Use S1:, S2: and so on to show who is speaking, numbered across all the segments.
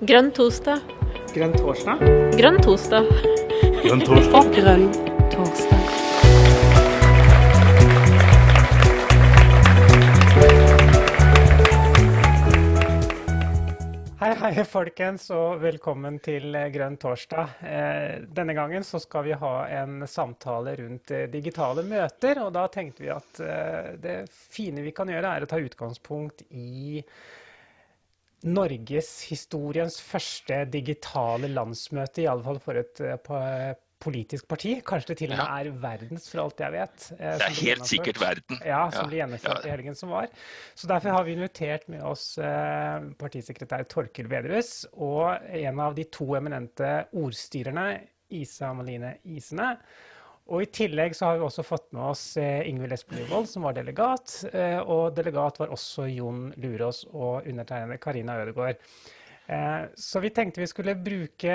S1: Grønn torsdag.
S2: Grønn torsdag?
S1: Grønn torsdag.
S3: Grønn torsdag.
S4: Grønn torsdag.
S2: Hei, hei, folkens, og velkommen til Grønn torsdag. Eh, denne gangen så skal vi ha en samtale rundt eh, digitale møter, og da tenkte vi at eh, det fine vi kan gjøre, er å ta utgangspunkt i norgeshistoriens første digitale landsmøte, i alle fall for et eh, politisk parti. Kanskje det til og med
S3: Ja.
S2: er verdens, for alt jeg vet. eh,
S3: Det er helt sikkert verden.
S2: Ja, som
S3: Ja,
S2: ble gjennomført i helgen som var. Så derfor har vi invitert med oss eh, partisekretær Torkil Vedrus og en av de to eminente ordstyrerne, Isa Maline Isene. Og i tillegg så har vi også fått med oss Ingvild Espen Nyvold, som var delegat. Eh, og delegat var også Jon Lurås og undertegnede Karina Ødegaard. Eh, Så vi tenkte vi skulle bruke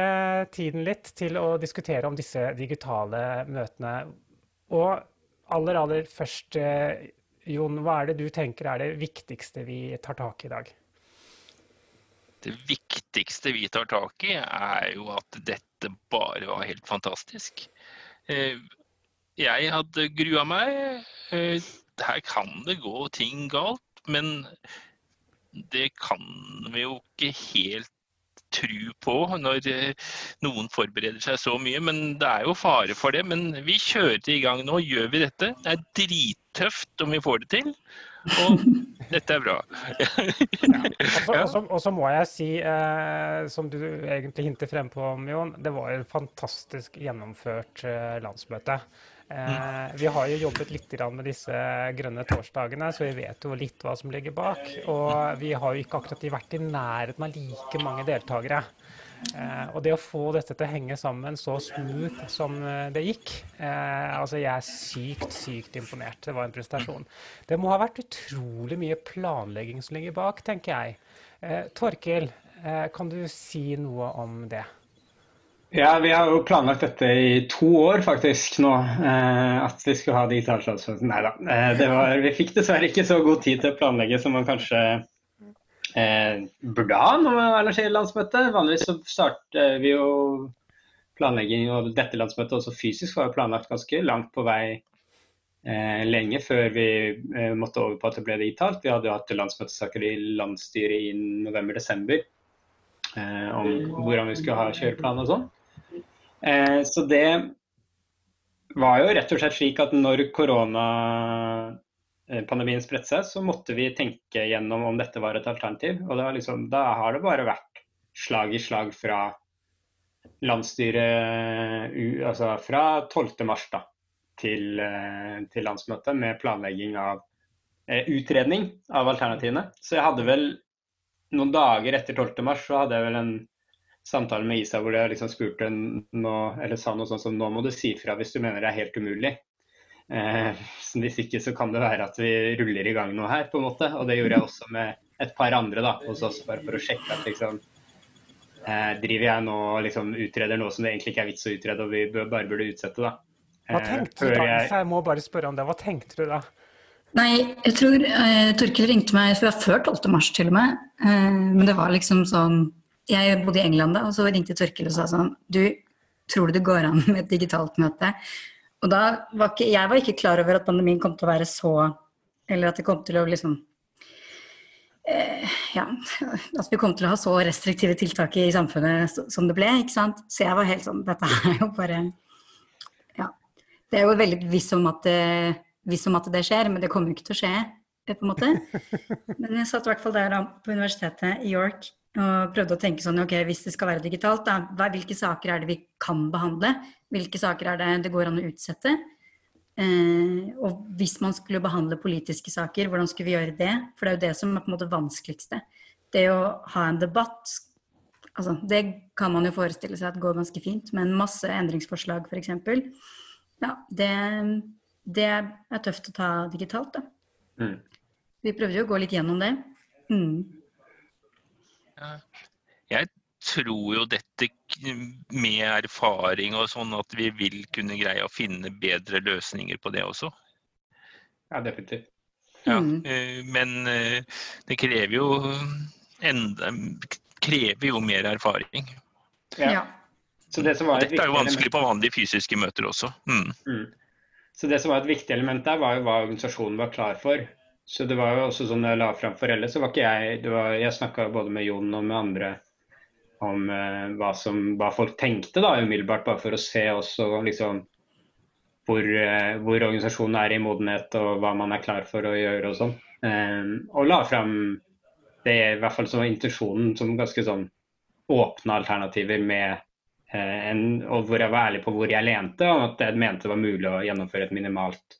S2: tiden litt til å diskutere om disse digitale møtene. Og aller, aller først, eh, Jon, hva er det du tenker er det viktigste vi tar tak i i dag?
S3: Det viktigste vi tar tak i, er jo at dette bare var helt fantastisk. Jeg hadde grua meg. Eh, Her kan det gå ting galt, men det kan vi jo ikke helt tro på når eh, noen forbereder seg så mye. Men det er jo fare for det. Men vi kjører i gang nå, gjør vi dette. Det er drittøft om vi får det til. Og dette er bra.
S2: Og så-
S3: Ja.
S2: Og så- må jeg si, eh, som du egentlig hinter frem på, Jon, det var jo fantastisk gjennomført eh, landsmøte. Eh, vi har jo jobbet litt med disse grønne torsdagene, så vi vet jo litt hva som ligger bak. Og vi har jo ikke akkurat vært i nærheten av like mange deltakere. Eh, og det å få dette til å henge sammen så smooth som det gikk eh, Altså, jeg er sykt, sykt imponert. Det var en prestasjon. Det må ha vært utrolig mye planlegging som ligger bak, tenker jeg. Torkil, kan du si noe om det?
S5: Ja, vi har jo planlagt dette i to år faktisk nå, eh, at vi skulle ha digital landsmøte. Nei da. Eh, var, vi fikk dessverre ikke så god tid til å planlegge som man kanskje eh, burde ha når man arrangerer landsmøte. Vanligvis så starter vi jo planlegging og dette landsmøtet også fysisk var jo planlagt ganske langt på vei eh, lenge før vi eh, måtte over på at det ble digitalt. Vi hadde jo hatt landsmøtesaker i landsstyret i november-desember eh, om hvordan vi skulle ha kjøreplan og sånn. Eh, så det var jo rett og slett slik at når koronapandemien spredte seg, så måtte vi tenke gjennom om dette var et alternativ. Og liksom, da har det bare vært slag i slag fra landsstyret, altså fra 12. mars til, eh, til landsmøtet med planlegging av eh, utredning av alternativene. Så jeg hadde vel noen dager etter 12. mars så hadde jeg vel en samtale med Isa hvor jeg liksom spurte nå, eller sa noe sånt som nå må du si fra hvis du mener det er helt umulig. Eh, så hvis ikke så kan det være at vi ruller i gang noe her, på en måte. Og det gjorde jeg også med et par andre da, hos oss, bare for å sjekke at liksom eh, Driver jeg nå og liksom utreder noe som det egentlig ikke er vits å utrede, og vi bare burde utsette, da.
S2: Hva
S5: Eh,
S2: tenkte du da?
S5: jeg-
S2: Jeg må bare spørre om det. Hva tenkte du da?
S4: Nei, jeg tror eh, Torkil ringte meg før 12. mars til og med. Eh, men det var liksom sånn Jeg bodde i England da, og så ringte Torkil og sa sånn Du, tror du det går an med et digitalt møte? Og da var ikke Jeg var ikke klar over at pandemien kom til å være så Eller at det kom til å liksom eh, Ja, at vi kom til å ha så restriktive tiltak i samfunnet som det ble, ikke sant. Så jeg var helt sånn Dette er jo bare Ja. Det er jo veldig viss om at det viss om at det skjer, men det kommer jo ikke til å skje. eh, på en måte. Men jeg satt i hvert fall der da, på universitetet i York og prøvde å tenke sånn, ok, hvis det skal være digitalt, da, hvilke saker er det vi kan behandle? Hvilke saker er det det går an å utsette? Eh, og hvis man skulle behandle politiske saker, hvordan skulle vi gjøre det? For det er jo det som er på en måte vanskeligste. Det å ha en debatt, altså, det kan man jo forestille seg at går ganske fint, men masse endringsforslag f.eks. Ja, det, det er tøft å ta digitalt, da.
S5: Mm.
S4: Vi prøvde jo å gå litt gjennom det. Mm.
S3: Ja. Jeg tror jo dette med erfaring og sånn at vi vil kunne greie å finne bedre løsninger på det også.
S5: Ja, definitivt.
S3: Ja,
S4: Mm.
S3: eh, men eh, det krever jo enda, krever jo mer erfaring.
S5: Ja. Det som var
S3: Dette er jo vanskelig på vanlige fysiske møter også. Mm.
S5: Mm. Så det som var et viktig element der, var jo hva organisasjonen var klar for. Så det var jo også sånn jeg la fram for Elle, så var ikke jeg var, Jeg snakka både med Jon og med andre om eh, hva, som, hva folk tenkte da umiddelbart, bare for å se også liksom hvor, eh, hvor organisasjonen er i modenhet og hva man er klar for å gjøre og sånn. Eh, og la fram det i hvert fall som var intensjonen som ganske sånn åpne alternativer med eh, en, og hvor jeg var ærlig på hvor jeg lente, og at jeg mente det var mulig å gjennomføre et minimalt,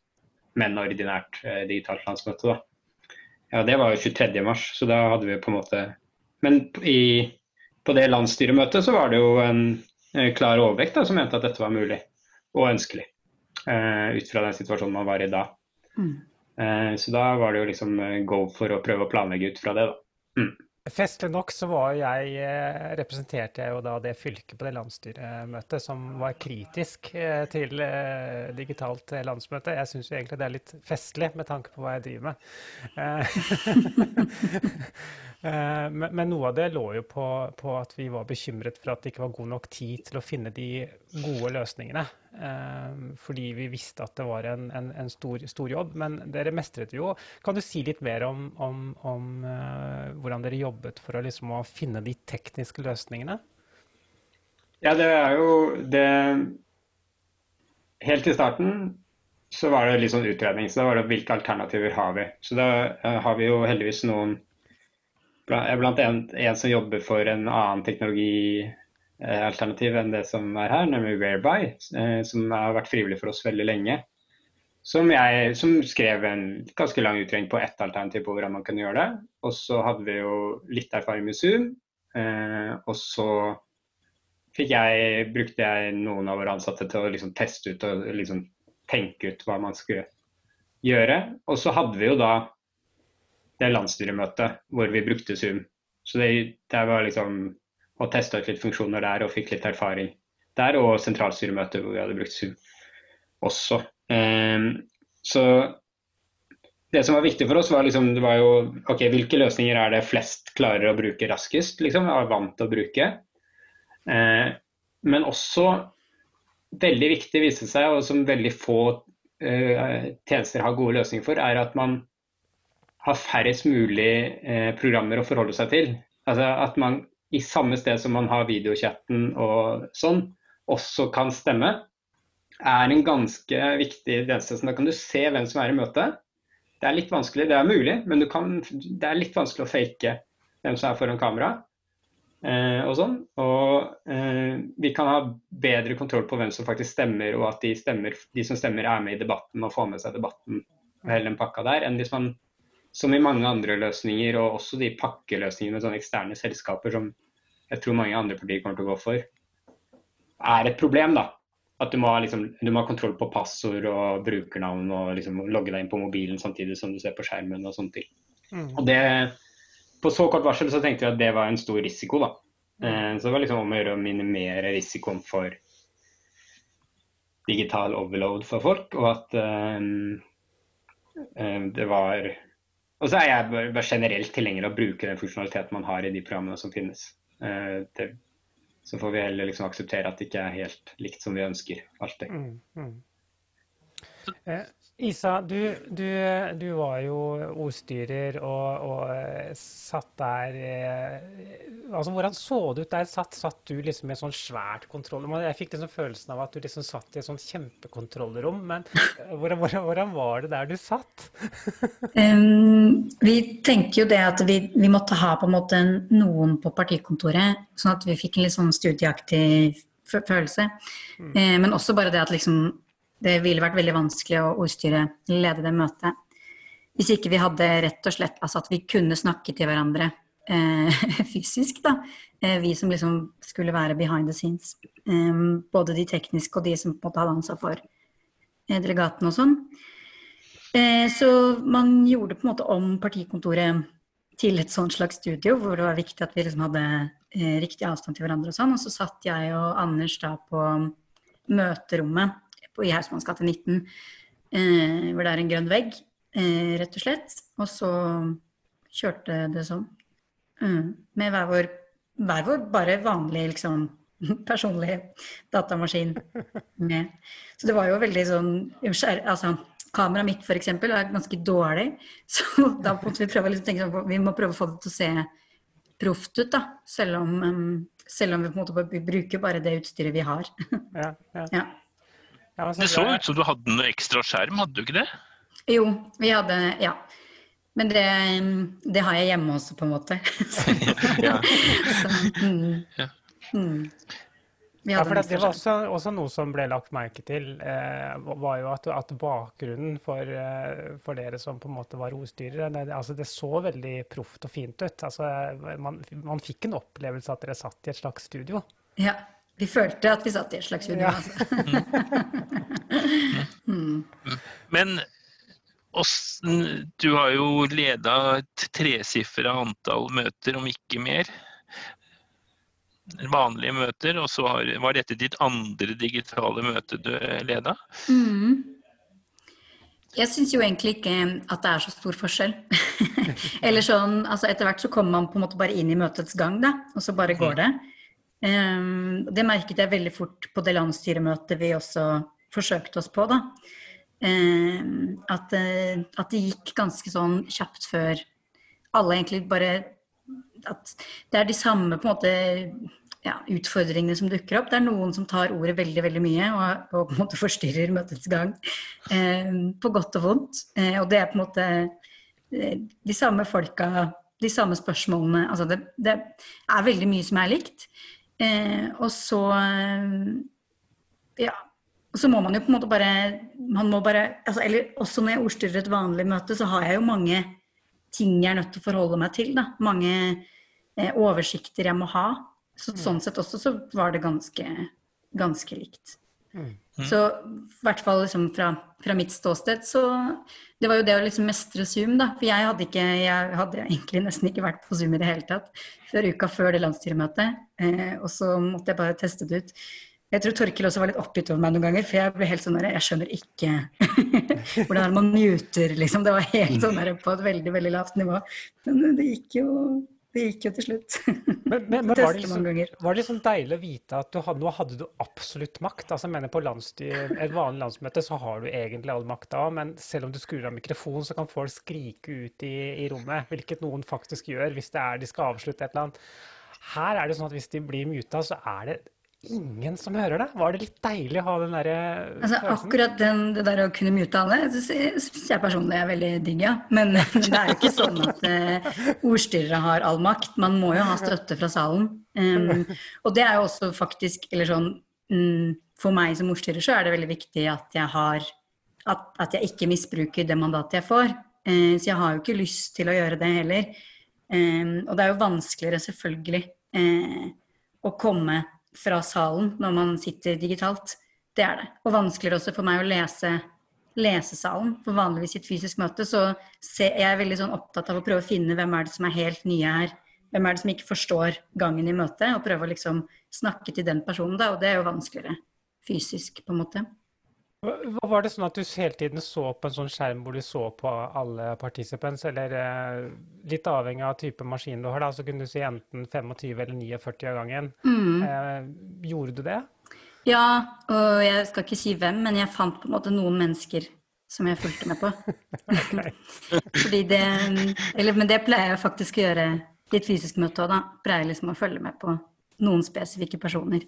S5: men ordinært eh, digitalt landsmøte. Da. Ja, det var jo 23. mars, så da hadde vi på en måte Men i, på det landsstyremøtet så var det jo en eh, klar overvekt da, som mente at dette var mulig og ønskelig. eh, ut fra den situasjonen man var i da.
S4: Mm.
S5: Eh, så da var det jo liksom go for å prøve å planlegge ut fra det, da.
S2: Festlig nok så var jeg, eh, representerte jeg jo da det fylket på det landsstyremøtet som var kritisk eh, til eh, digitalt landsmøte. Jeg syns jo egentlig det er litt festlig med tanke på hva jeg driver med. Eh, men, men noe av det lå jo på, på at vi var bekymret for at det ikke var god nok tid til å finne de gode løsningene. Eh, fordi vi visste at det var en, en, en stor, stor jobb. Men dere mestret jo. Kan du si litt mer om, om, om eh, hvordan dere jobbet for å, liksom, å finne de tekniske løsningene?
S5: Ja, det er jo det Helt i starten så var det litt sånn utredning. Så da var det hvilke alternativer har vi. Så da har vi jo heldigvis noen blant, blant en, en som jobber for en annen teknologialternativ enn det som er her, nemlig Whereby, eh, som har vært frivillig for oss veldig lenge. Som, jeg, som skrev en ganske lang utredning på ett alternativ på hvordan man kunne gjøre det. Og så hadde vi jo litt erfaring med Zoom. Eh, og så jeg, brukte jeg noen av våre ansatte til å liksom teste ut og liksom tenke ut hva man skulle gjøre. Og så hadde vi jo da det landsstyremøtet hvor vi brukte Zoom. Så det, det var liksom å teste ut litt funksjoner der og fikk litt erfaring der. Og sentralstyremøtet hvor vi hadde brukt Zoom også. Um, så det som var viktig for oss, var liksom, det var jo ok, hvilke løsninger er det flest klarer å bruke raskest, liksom, er vant til å bruke. Eh, men også veldig viktig viste seg, og som veldig få eh, tjenester har gode løsninger for, er at man har færrest mulig eh, programmer å forholde seg til. Altså At man i samme sted som man har videochatten og sånn, også kan stemme, er en ganske viktig tjeneste. Da kan du se hvem som er i møte. Det er litt vanskelig, det er mulig, men kan, det er litt vanskelig å fake hvem som er foran kamera. Eh, og sånn. Og eh, vi kan ha bedre kontroll på hvem som faktisk stemmer, og at de, stemmer, de som stemmer er med i debatten og får med seg debatten og hele den pakka der, enn hvis man, som i mange andre løsninger, og også de pakkeløsningene med sånne eksterne selskaper som jeg tror mange andre partier kommer til å gå for, er et problem, da. At du må, ha, liksom, du må ha kontroll på passord og brukernavn og liksom logge deg inn på mobilen samtidig som du ser på skjermen og sånne ting.
S2: Mm.
S5: Og det på så kort varsel så tenkte vi at det var en stor risiko. da. Mm. så det var liksom om å gjøre å minimere risikoen for digital overload for folk, og at um, det var Og så er jeg bare generelt tilhenger av å bruke den funksjonaliteten man har i de programmene som finnes. Uh, det, så får vi heller liksom akseptere at det ikke er helt likt som vi ønsker alltid.
S2: Mm, mm. Eh, Isa, du, du, du, var jo ordstyrer og, og satt der eh, altså Hvordan så det ut der? Satt, satt du liksom i et sånt svært kontroll... Jeg fikk liksom følelsen av at du liksom satt i et sånt kjempekontrollrom. Men hvordan, hvordan, hvordan var det der du satt?
S4: um, vi tenker jo det at vi, vi, måtte ha på en måte noen på partikontoret, sånn at vi fikk en litt sånn studieaktig følelse. Mm. Eh, men også bare det at liksom det ville vært veldig vanskelig å ordstyre, lede det møtet. Hvis ikke vi hadde rett og slett altså at vi kunne snakke til hverandre eh, fysisk, da. Eh, vi som liksom skulle være behind the scenes. Eh, både de tekniske og de som på en måte hadde ansvar for eh, delegatene og sånn. Eh, så man gjorde på en måte om partikontoret til et sånt slags studio, hvor det var viktig at vi liksom hadde eh, riktig avstand til hverandre og sånn. Og så satt jeg og Anders da på møterommet i Hausmanns gate 19, eh, hvor det er en grønn vegg, eh, rett og slett. Og så kjørte det sånn. Mm. Med hver vår hver vår bare vanlig liksom personlig datamaskin med. Så det var jo veldig sånn Altså, kameraet mitt for eksempel er ganske dårlig, så da måtte vi prøve å liksom tenke sånn Vi må prøve å få det til å se proft ut, da. Selv om, selv om vi på en måte bruker bare det utstyret vi har.
S2: Ja, ja.
S4: ja.
S2: Ja,
S3: Det så ut som du hadde noe ekstra skjerm, hadde du ikke det?
S4: Jo, vi hadde Ja. Men det, det har jeg hjemme også, på en måte.
S3: Ja.
S4: så, mm,
S3: Ja.
S4: mm.
S2: Ja, for det, det var også, også noe som ble lagt merke til, eh, var jo at, at bakgrunnen for, eh, for dere som på en måte var ordstyrere, det, altså det så veldig proft og fint ut. Altså, man, man fikk en opplevelse at dere satt i et slags studio.
S4: Ja. Vi følte at vi satt i et slags univers.
S2: Ja.
S4: Altså.
S3: Men åssen Du har jo leda et tresifra antall møter, om ikke mer. Vanlige møter, og så har, var dette ditt andre digitale møte du leda?
S4: Mm. Jeg syns jo egentlig ikke at det er så stor forskjell. Eller sånn, altså Etter hvert så kommer man på en måte bare inn i møtets gang, da, og så bare går det. Um, det merket jeg veldig fort på det landsstyremøtet vi også forsøkte oss på. da. Um, at, eh, at det gikk ganske sånn kjapt før alle egentlig bare At det er de samme på en måte ja, utfordringene som dukker opp. Det er noen som tar ordet veldig veldig mye og, og på en måte forstyrrer møtets gang. Eh, på godt og vondt. Eh, og det er på en måte eh, de samme folka, de samme spørsmålene. Altså det, det er veldig mye som er likt. Eh, og så eh, ja. Og så må man jo på en måte bare, man må bare altså, Eller også når jeg ordstyrer et vanlig møte, så har jeg jo mange ting jeg er nødt til å forholde meg til. Da. Mange eh, oversikter jeg må ha. Så, Sånn sett også så var det ganske, ganske likt. Så i hvert fall liksom fra, fra mitt ståsted, så Det var jo det å liksom mestre Zoom, da. For jeg hadde, ikke, jeg hadde egentlig nesten ikke vært på Zoom i det hele tatt før uka før det landsstyremøtet. Eh, og så måtte jeg bare teste det ut. Jeg tror Torkil også var litt oppgitt over meg noen ganger, for jeg ble helt sånn der, jeg skjønner ikke hvordan det man muter, liksom. Det var helt sånn der på et veldig, veldig lavt nivå. Men det gikk jo, det gikk jo til slutt.
S2: Men, men, men var, det liksom, var det liksom deilig å vite at du hadde, nå hadde du absolutt makt? Altså, jeg mener På et vanlig landsmøte så har du egentlig all makt da, men selv om du skrur av mikrofonen, så kan folk skrike ut i, i rommet, hvilket noen faktisk gjør hvis det er de skal avslutte et eller annet. Her er det sånn at hvis de blir muta, så er det ingen som hører det. Var det litt deilig å ha den derre
S4: Altså, akkurat den, det der å kunne mute alle, syns jeg personlig er veldig digg, ja. Men det er jo ikke sånn at uh, ordstyrere har all makt. Man må jo ha støtte fra salen. Um, og det er jo også faktisk, eller sånn um, For meg som ordstyrer så er det veldig viktig at jeg har At, at jeg ikke misbruker det mandatet jeg får. Uh, så jeg har jo ikke lyst til å gjøre det heller. Um, og det er jo vanskeligere, selvfølgelig, uh, å komme fra salen når man sitter digitalt. Det er det. Og vanskeligere også for meg å lese lesesalen. For vanligvis i et fysisk møte så er jeg veldig sånn opptatt av å prøve å finne hvem er det som er helt nye her. Hvem er det som ikke forstår gangen i møtet, og prøve å liksom snakke til den personen, da. Og det er jo vanskeligere fysisk, på en måte.
S2: Hva Var det sånn at du hele tiden så på en sånn skjerm hvor du så på alle participants, eller eh, litt avhengig av type maskin du har, da, så kunne du si enten 25 eller 49 av gangen. Eh, gjorde du det?
S4: Ja, og jeg skal ikke si hvem, men jeg fant på en måte noen mennesker som jeg fulgte med på. Fordi det eller, Men det pleier jeg faktisk å gjøre i et fysisk møte òg, da. Pleier liksom å følge med på noen spesifikke personer.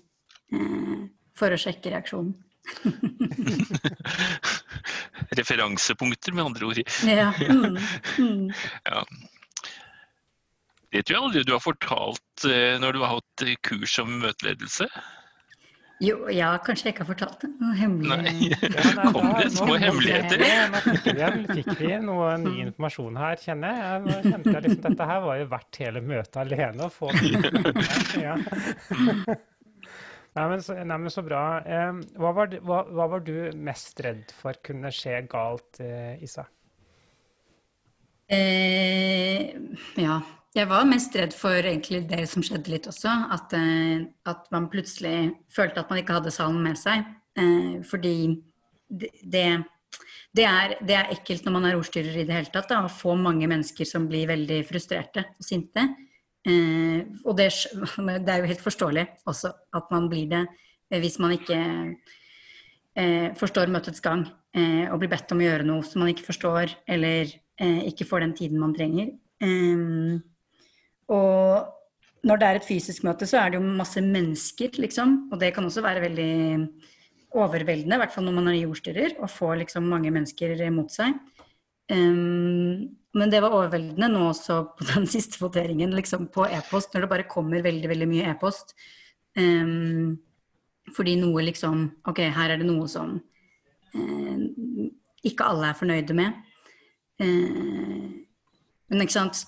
S4: Eh, for å sjekke reaksjonen.
S3: Referansepunkter, med andre ord.
S4: Ja. Mm, mm.
S3: Ja. Det tror jeg aldri du har fortalt eh, når du har hatt kurs om møteledelse.
S4: Jo, ja, kanskje jeg ikke har fortalt det. Noen hemmelig.
S3: Nei.
S2: Ja,
S3: Kom det små hemmeligheter?
S2: Nå, fikk vi noe ny informasjon her, kjenner jeg. Nå kjente jeg liksom, Dette her var jo verdt hele møtet alene å få. Ja. Nei, men så, nei, så bra. Eh, hva, var, hva, hva var du mest redd for kunne skje galt, eh, Isa?
S4: Eh, ja. Jeg var mest redd for egentlig det som skjedde litt også. At, eh, at man plutselig følte at man ikke hadde salen med seg. Eh, fordi det, det, det, er, det er ekkelt når man er ordstyrer i det hele tatt. Da, å få mange mennesker som blir veldig frustrerte og sinte. Eh, og det, det, er jo helt forståelig også at man blir det eh, hvis man ikke eh, forstår møtets gang og blir bedt om å gjøre noe som man ikke forstår, eller ikke får den tiden man trenger. Og når det er et fysisk møte, så er det jo masse mennesker, liksom. Og det kan også være veldig overveldende, i hvert fall når man er jordstyrer, og får liksom mange mennesker mot seg. Um, men det var overveldende nå også på den siste voteringen, liksom på e-post, når det bare kommer veldig, veldig mye e-post. Um, fordi noe liksom Ok, her er det noe som uh, ikke alle er fornøyde med. Uh, men ikke sant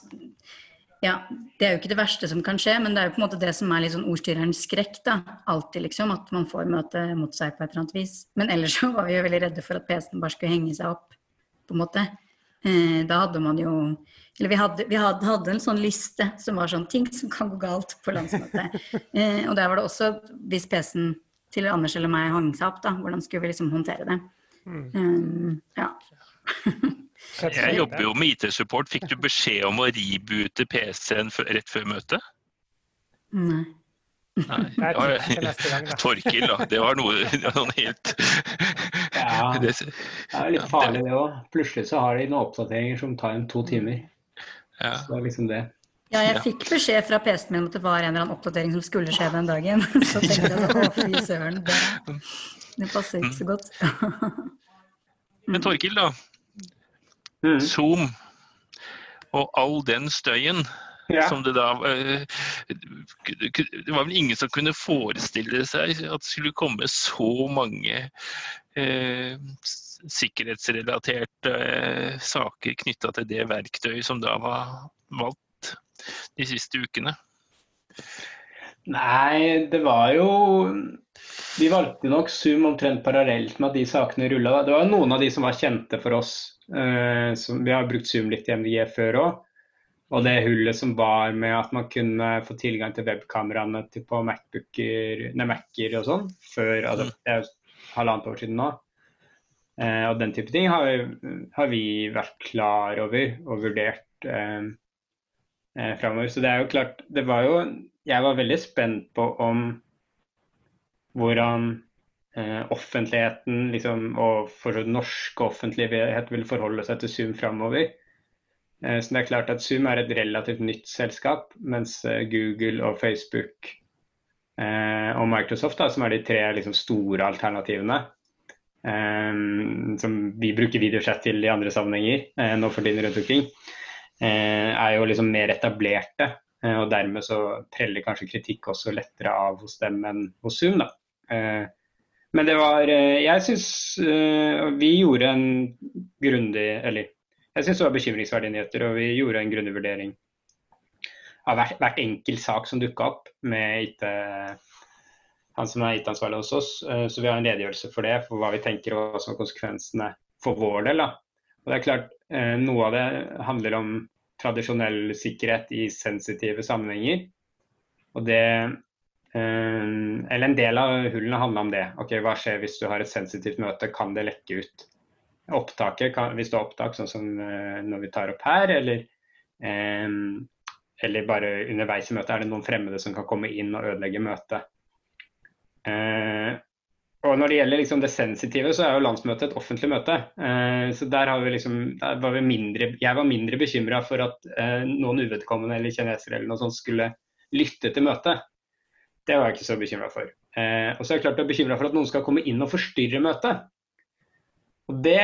S4: Ja, det er jo ikke det verste som kan skje, men det er jo på en måte det som er litt sånn ordstyrerens skrekk, da. Alltid, liksom. At man får møte mot seg på et eller annet vis. Men ellers så var vi jo veldig redde for at PC-en bare skulle henge seg opp, på en måte. Eh, da hadde man jo Eller vi hadde, vi hadde, hadde, en sånn liste som var sånn ting som kan gå galt på landsmøtet. Eh, og der var det også, hvis PC-en til Anders eller meg hang seg opp, da, hvordan skulle vi liksom håndtere det. Mm. Um, ja.
S3: Jeg jobber jo med IT-support. Fikk du beskjed om å reboote PC-en rett før møtet?
S4: Nei.
S3: Nei, det var Torkil, da. Det var noe, noen helt
S5: Ja, det er litt farlig det òg. Plutselig så har de noen oppdateringer som tar en to timer. Ja. Så det er liksom det.
S4: Ja, jeg fikk beskjed fra PC-en min om at det var en eller annen oppdatering som skulle skje den dagen. Så tenkte jeg å fy søren, det, det passer ikke så godt.
S3: Men Torkil, da. Mm. Zoom og all den støyen ja. Som det da eh, Det var vel ingen som kunne forestille seg at det skulle komme så mange eh, sikkerhetsrelaterte eh, saker knytta til det verktøyet som da var valgt de siste ukene.
S5: Nei, det var jo Vi valgte nok Zoom omtrent parallelt med at de sakene rulla. Det var noen av de som var kjente for oss. Uh, som, vi har brukt Zoom litt i MDG før òg. Og det hullet som var med at man kunne få tilgang til webkameraene på Mac-er og sånn, før altså, mm. det er halvannet år siden nå. Eh, og den type ting har, har, vi vært klar over og vurdert eh, eh, framover. Så det er jo klart Det var jo Jeg var veldig spent på om hvordan eh, offentligheten liksom, og for norsk offentlighet vil forholde seg til Zoom framover. Eh, så det er klart at Zoom er et relativt nytt selskap, mens eh, Google og Facebook eh, og Microsoft, da, som er de tre liksom, store alternativene, som vi bruker videochat til i andre sammenhenger nå for tiden rundt omkring, er jo liksom mer etablerte. og dermed så preller kanskje kritikk også lettere av hos dem enn hos Zoom. da. Men det var Jeg syns vi gjorde en grundig Eller jeg syns det var bekymringsverdige nyheter, og vi gjorde en grundig vurdering av hvert, hvert enkelt sak som dukka opp med IT, han som er IT-ansvarlig hos oss. Eh, så vi har en redegjørelse for det, for hva vi tenker og hva som er konsekvensene for vår del. Da. Og det er klart, eh, Noe av det handler om tradisjonell sikkerhet i sensitive sammenhenger. Og det, eh, eller En del av hullene handler om det. Ok, Hva skjer hvis du har et sensitivt møte? Kan det lekke ut? Opptaket, hvis du har opptak sånn som uh, når vi tar opp her, eller, um, eller bare underveis i møtet, er det noen fremmede som kan komme inn og ødelegge møtet. Uh, og Når det gjelder liksom det sensitive, så er jo landsmøtet et offentlig møte. Så der, liksom, der var vi mindre, Jeg var mindre bekymra for at noen uvedkommende eller kinesere eller noe sånt skulle lytte til møtet. Det var jeg ikke så bekymra for. og så er jeg klart jeg er bekymra for at noen skal komme inn og forstyrre møtet. Og Det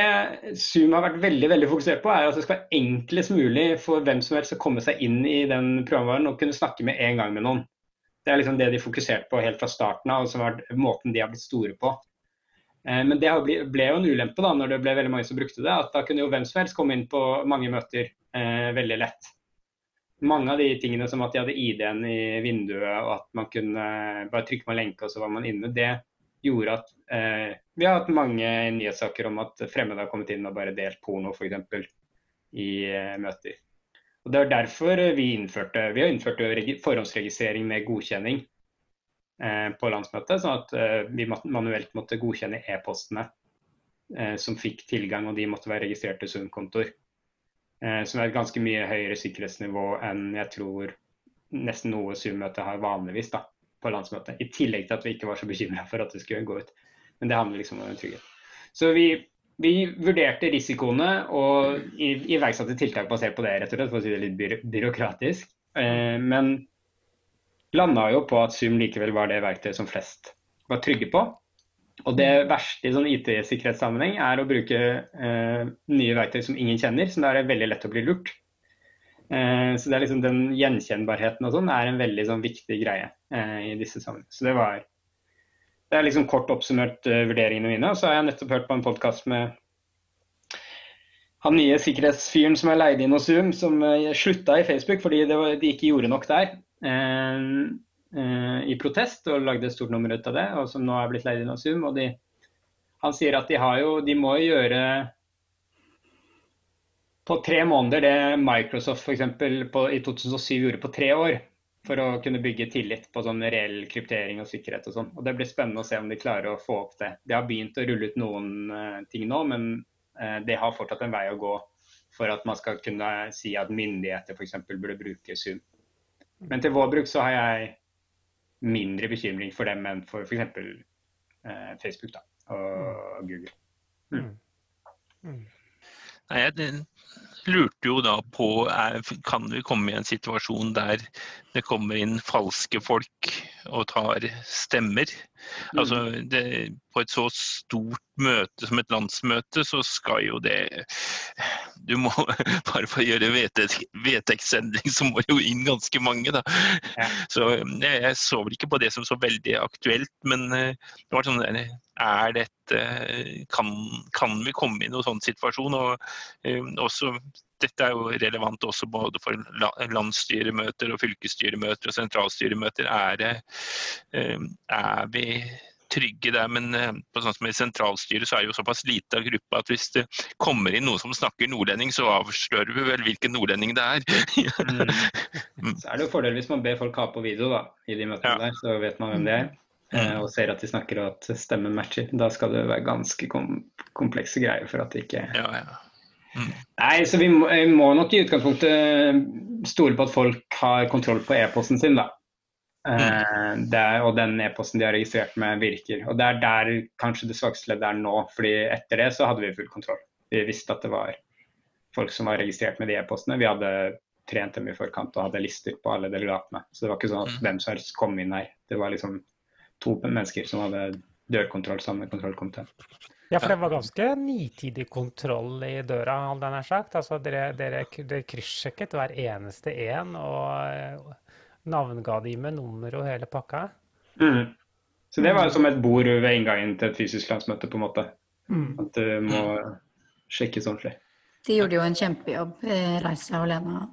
S5: Zoom har vært veldig veldig fokusert på, er at det skal være enklest mulig for hvem som helst å komme seg inn i den programvaren og kunne snakke med en gang med noen. Det er liksom det de fokuserte på helt fra starten av, og som var måten de har blitt store på. Eh, men det ble jo en ulempe da, når det ble veldig mange som brukte det, at da kunne jo hvem som helst komme inn på mange møter eh, veldig lett. Mange av de tingene som at de hadde ID-en i vinduet og at man kunne bare trykke på en lenke og så var man inne, det gjorde at eh, vi har hatt mange nyhetssaker om at fremmede har kommet inn og bare delt porno f.eks. i eh, møter. Og Det er derfor vi innførte vi har innført forhåndsregistrering med godkjenning eh, på landsmøtet, sånn at eh, vi manuelt måtte godkjenne e-postene eh, som fikk tilgang, og de måtte være registrert til Sund-kontoer. Eh, som er et ganske mye høyere sikkerhetsnivå enn jeg tror nesten noe Zoom-møte har vanligvis da, på landsmøtet. I tillegg til at vi ikke var så bekymra for at det skulle gå ut. Men det handler liksom om trygghet. Så vi, vi vurderte risikoene og iverksatte tiltak basert på det, rett og slett, for å si det litt by byråkratisk. Eh, men landa jo på at Zoom likevel var det verktøyet som flest var trygge på. Og det verste i sånn IT-sikkerhetssammenheng er å bruke eh, nye verktøy som ingen kjenner, som da er veldig lett å bli lurt. Eh, så det er liksom den gjenkjennbarheten og sånn er en veldig sånn viktig greie eh, i disse sammenhengene. Så det var det er liksom kort oppsummert uh, vurderingene mine. Og så har jeg nettopp hørt på en podkast med han nye sikkerhetsfyren som er leid inn hos Zoom, som slutta i Facebook fordi var, de ikke gjorde nok der. I protest og lagde et stort nummer ut av det, og som nå er blitt leid inn hos Zoom. og de, Han sier at de, har jo, de må gjøre på tre måneder det Microsoft for eksempel, på, i 2007 gjorde på tre år for å kunne bygge tillit på sånn reell kryptering og sikkerhet og sånn. Og Det blir spennende å se om de klarer å få opp det. De har begynt å rulle ut noen uh, ting nå, men uh, det har fortsatt en vei å gå for at man skal kunne si at myndigheter f.eks. burde bruke Zoom. Men til vår bruk så har jeg mindre bekymring for dem enn for f.eks. Uh, Facebook da, og Google. Mm.
S3: Mm. Nei, jeg lurte jo da på er, kan vi komme i en situasjon der det kommer inn falske folk og tar stemmer. Mm. Altså, det, på et så stort møte som et landsmøte, så skal jo det Du må bare for å gjøre vedtektsendring, så må jo inn ganske mange, da. Ja. Så jeg, jeg, så vel ikke på det som så veldig aktuelt, men eh, det var sånn er dette kan, kan, vi komme i noen sånn situasjon? Og um, også dette er jo relevant også både for landsstyremøter og fylkesstyremøter og sentralstyremøter. Er, det, eh, er vi trygge der, men eh, på sånn som i sentralstyret så er det jo såpass lite av gruppa at hvis det kommer inn noen som snakker nordlending, så avslører vi vel hvilken nordlending det er.
S5: mm. Så er det jo fordel hvis man ber folk ha på video da, i de møtene ja. der, så vet man hvem det er. Mm. Og ser at de snakker og at stemmen matcher. Da skal det være ganske kom komplekse greier for at det ikke ja, ja. Mm. Nei, så vi må, vi må, nok i utgangspunktet stole på at folk har kontroll på e-posten sin, da. Mm. Eh, er, og den e-posten de har registrert med, virker. Og det er der kanskje det svakeste leddet er nå. fordi etter det så hadde vi full kontroll. Vi visste at det var folk som var registrert med de e-postene. Vi hadde trent dem i forkant og hadde lister på alle delegatene. Så det var ikke sånn at mm. hvem som helst kom inn her. Det var liksom to mennesker som hadde dørkontroll sammen med kontrollkomiteen.
S2: Ja, for det var ganske nitidig kontroll i døra, hadde jeg nær sagt. Altså, dere, dere, dere kryssjekket hver eneste en og eh, navnga de med nummer og hele pakka.
S5: Mm. Så det var som et bord ved inngangen til et fysisk landsmøte, på en måte. Mm. At du må sjekkes ordentlig.
S4: De gjorde jo en kjempejobb, eh, Reisa og Lena,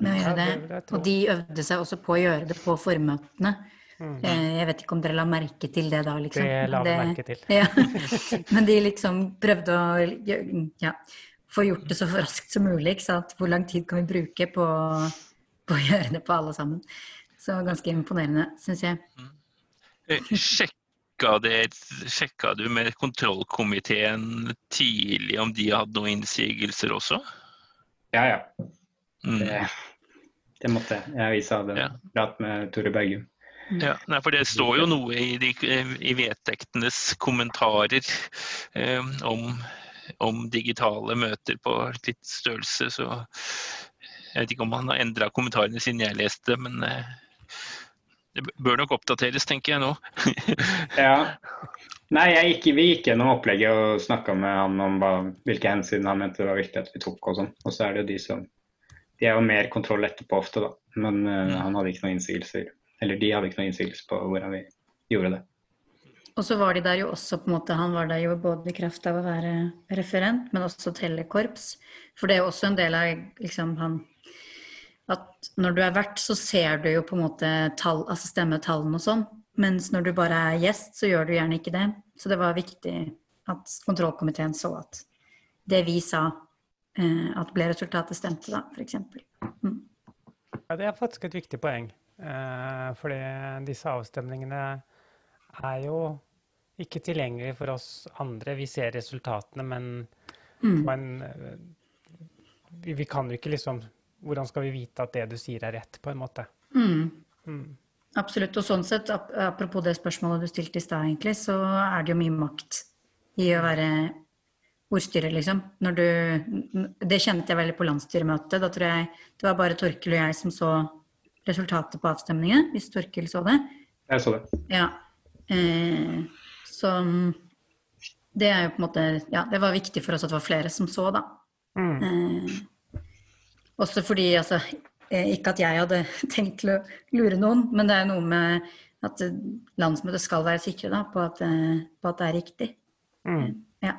S4: med å gjøre det. Og de øvde seg også på å gjøre det på formøtene. Mm. Eh, jeg vet ikke om dere la merke til det da, liksom.
S2: Det la vi merke til.
S4: Ja. Men de liksom prøvde å ja, få gjort det så raskt som mulig. Ikke sant? Hvor lang tid kan vi bruke på, på å gjøre det på alle sammen? Så ganske imponerende, syns jeg. Mm.
S3: Eh, sjekka, det, sjekka du med kontrollkomiteen tidlig om de hadde noen innsigelser også?
S5: Ja, ja. Mm. Det, det, måtte jeg. Jeg viste hadde ja. prat med Tore Bergum.
S3: Ja, nei, for Det står jo noe i, de, i vedtektenes kommentarer eh, om, om, digitale møter på litt størrelse, så jeg vet ikke om han har endra kommentarene siden jeg leste, men eh, det bør nok oppdateres, tenker jeg nå.
S5: ja. Nei, gikk, vi gikk gjennom opplegget og snakka med han om hva, hvilke hensyn han mente det var viktig at vi tok. Og sånn. Og så er det jo de som De er jo mer kontroll etterpå ofte, da. Men uh, han hadde ikke noen innsigelser eller de hadde ikke noen innsigelse på hvordan vi gjorde det.
S4: Og så var de der jo også på en måte, Han var der jo både i kraft av å være referent, men også telle korps. For det er jo også en del av liksom han At når du er vert, så ser du jo på en måte tall, altså stemmetallene og sånn. Mens når du bare er gjest, så gjør du gjerne ikke det. Så det var viktig at kontrollkomiteen så at det vi sa, eh, at ble resultatet stemte, da, f.eks. Mm.
S2: Ja, det er faktisk et viktig poeng. Eh, fordi disse avstemningene er jo ikke tilgjengelige for oss andre. Vi ser resultatene, men, mm. men vi, vi, kan jo ikke liksom Hvordan skal vi vite at det du sier er rett, på en måte?
S4: Mm.
S2: Mm.
S4: Absolutt. Og sånn sett, apropos det spørsmålet du stilte i stad, egentlig, så er det jo mye makt i å være ordstyrer, liksom. Når du Det kjente jeg veldig på landsstyremøtet. Da tror jeg det var bare Torkel og jeg som så resultatet på avstemningen, hvis Torkel så det.
S5: Jeg så det.
S4: Ja. Eh, så det er jo på en måte Ja, det var viktig for oss at det var flere som så, da.
S2: Mm.
S4: Eh, også fordi, altså eh, Ikke at jeg hadde tenkt til å lure noen, men det er noe med at landsmøtet skal være sikre da, på, at, eh, på at det er riktig.
S2: Mm.
S4: Ja.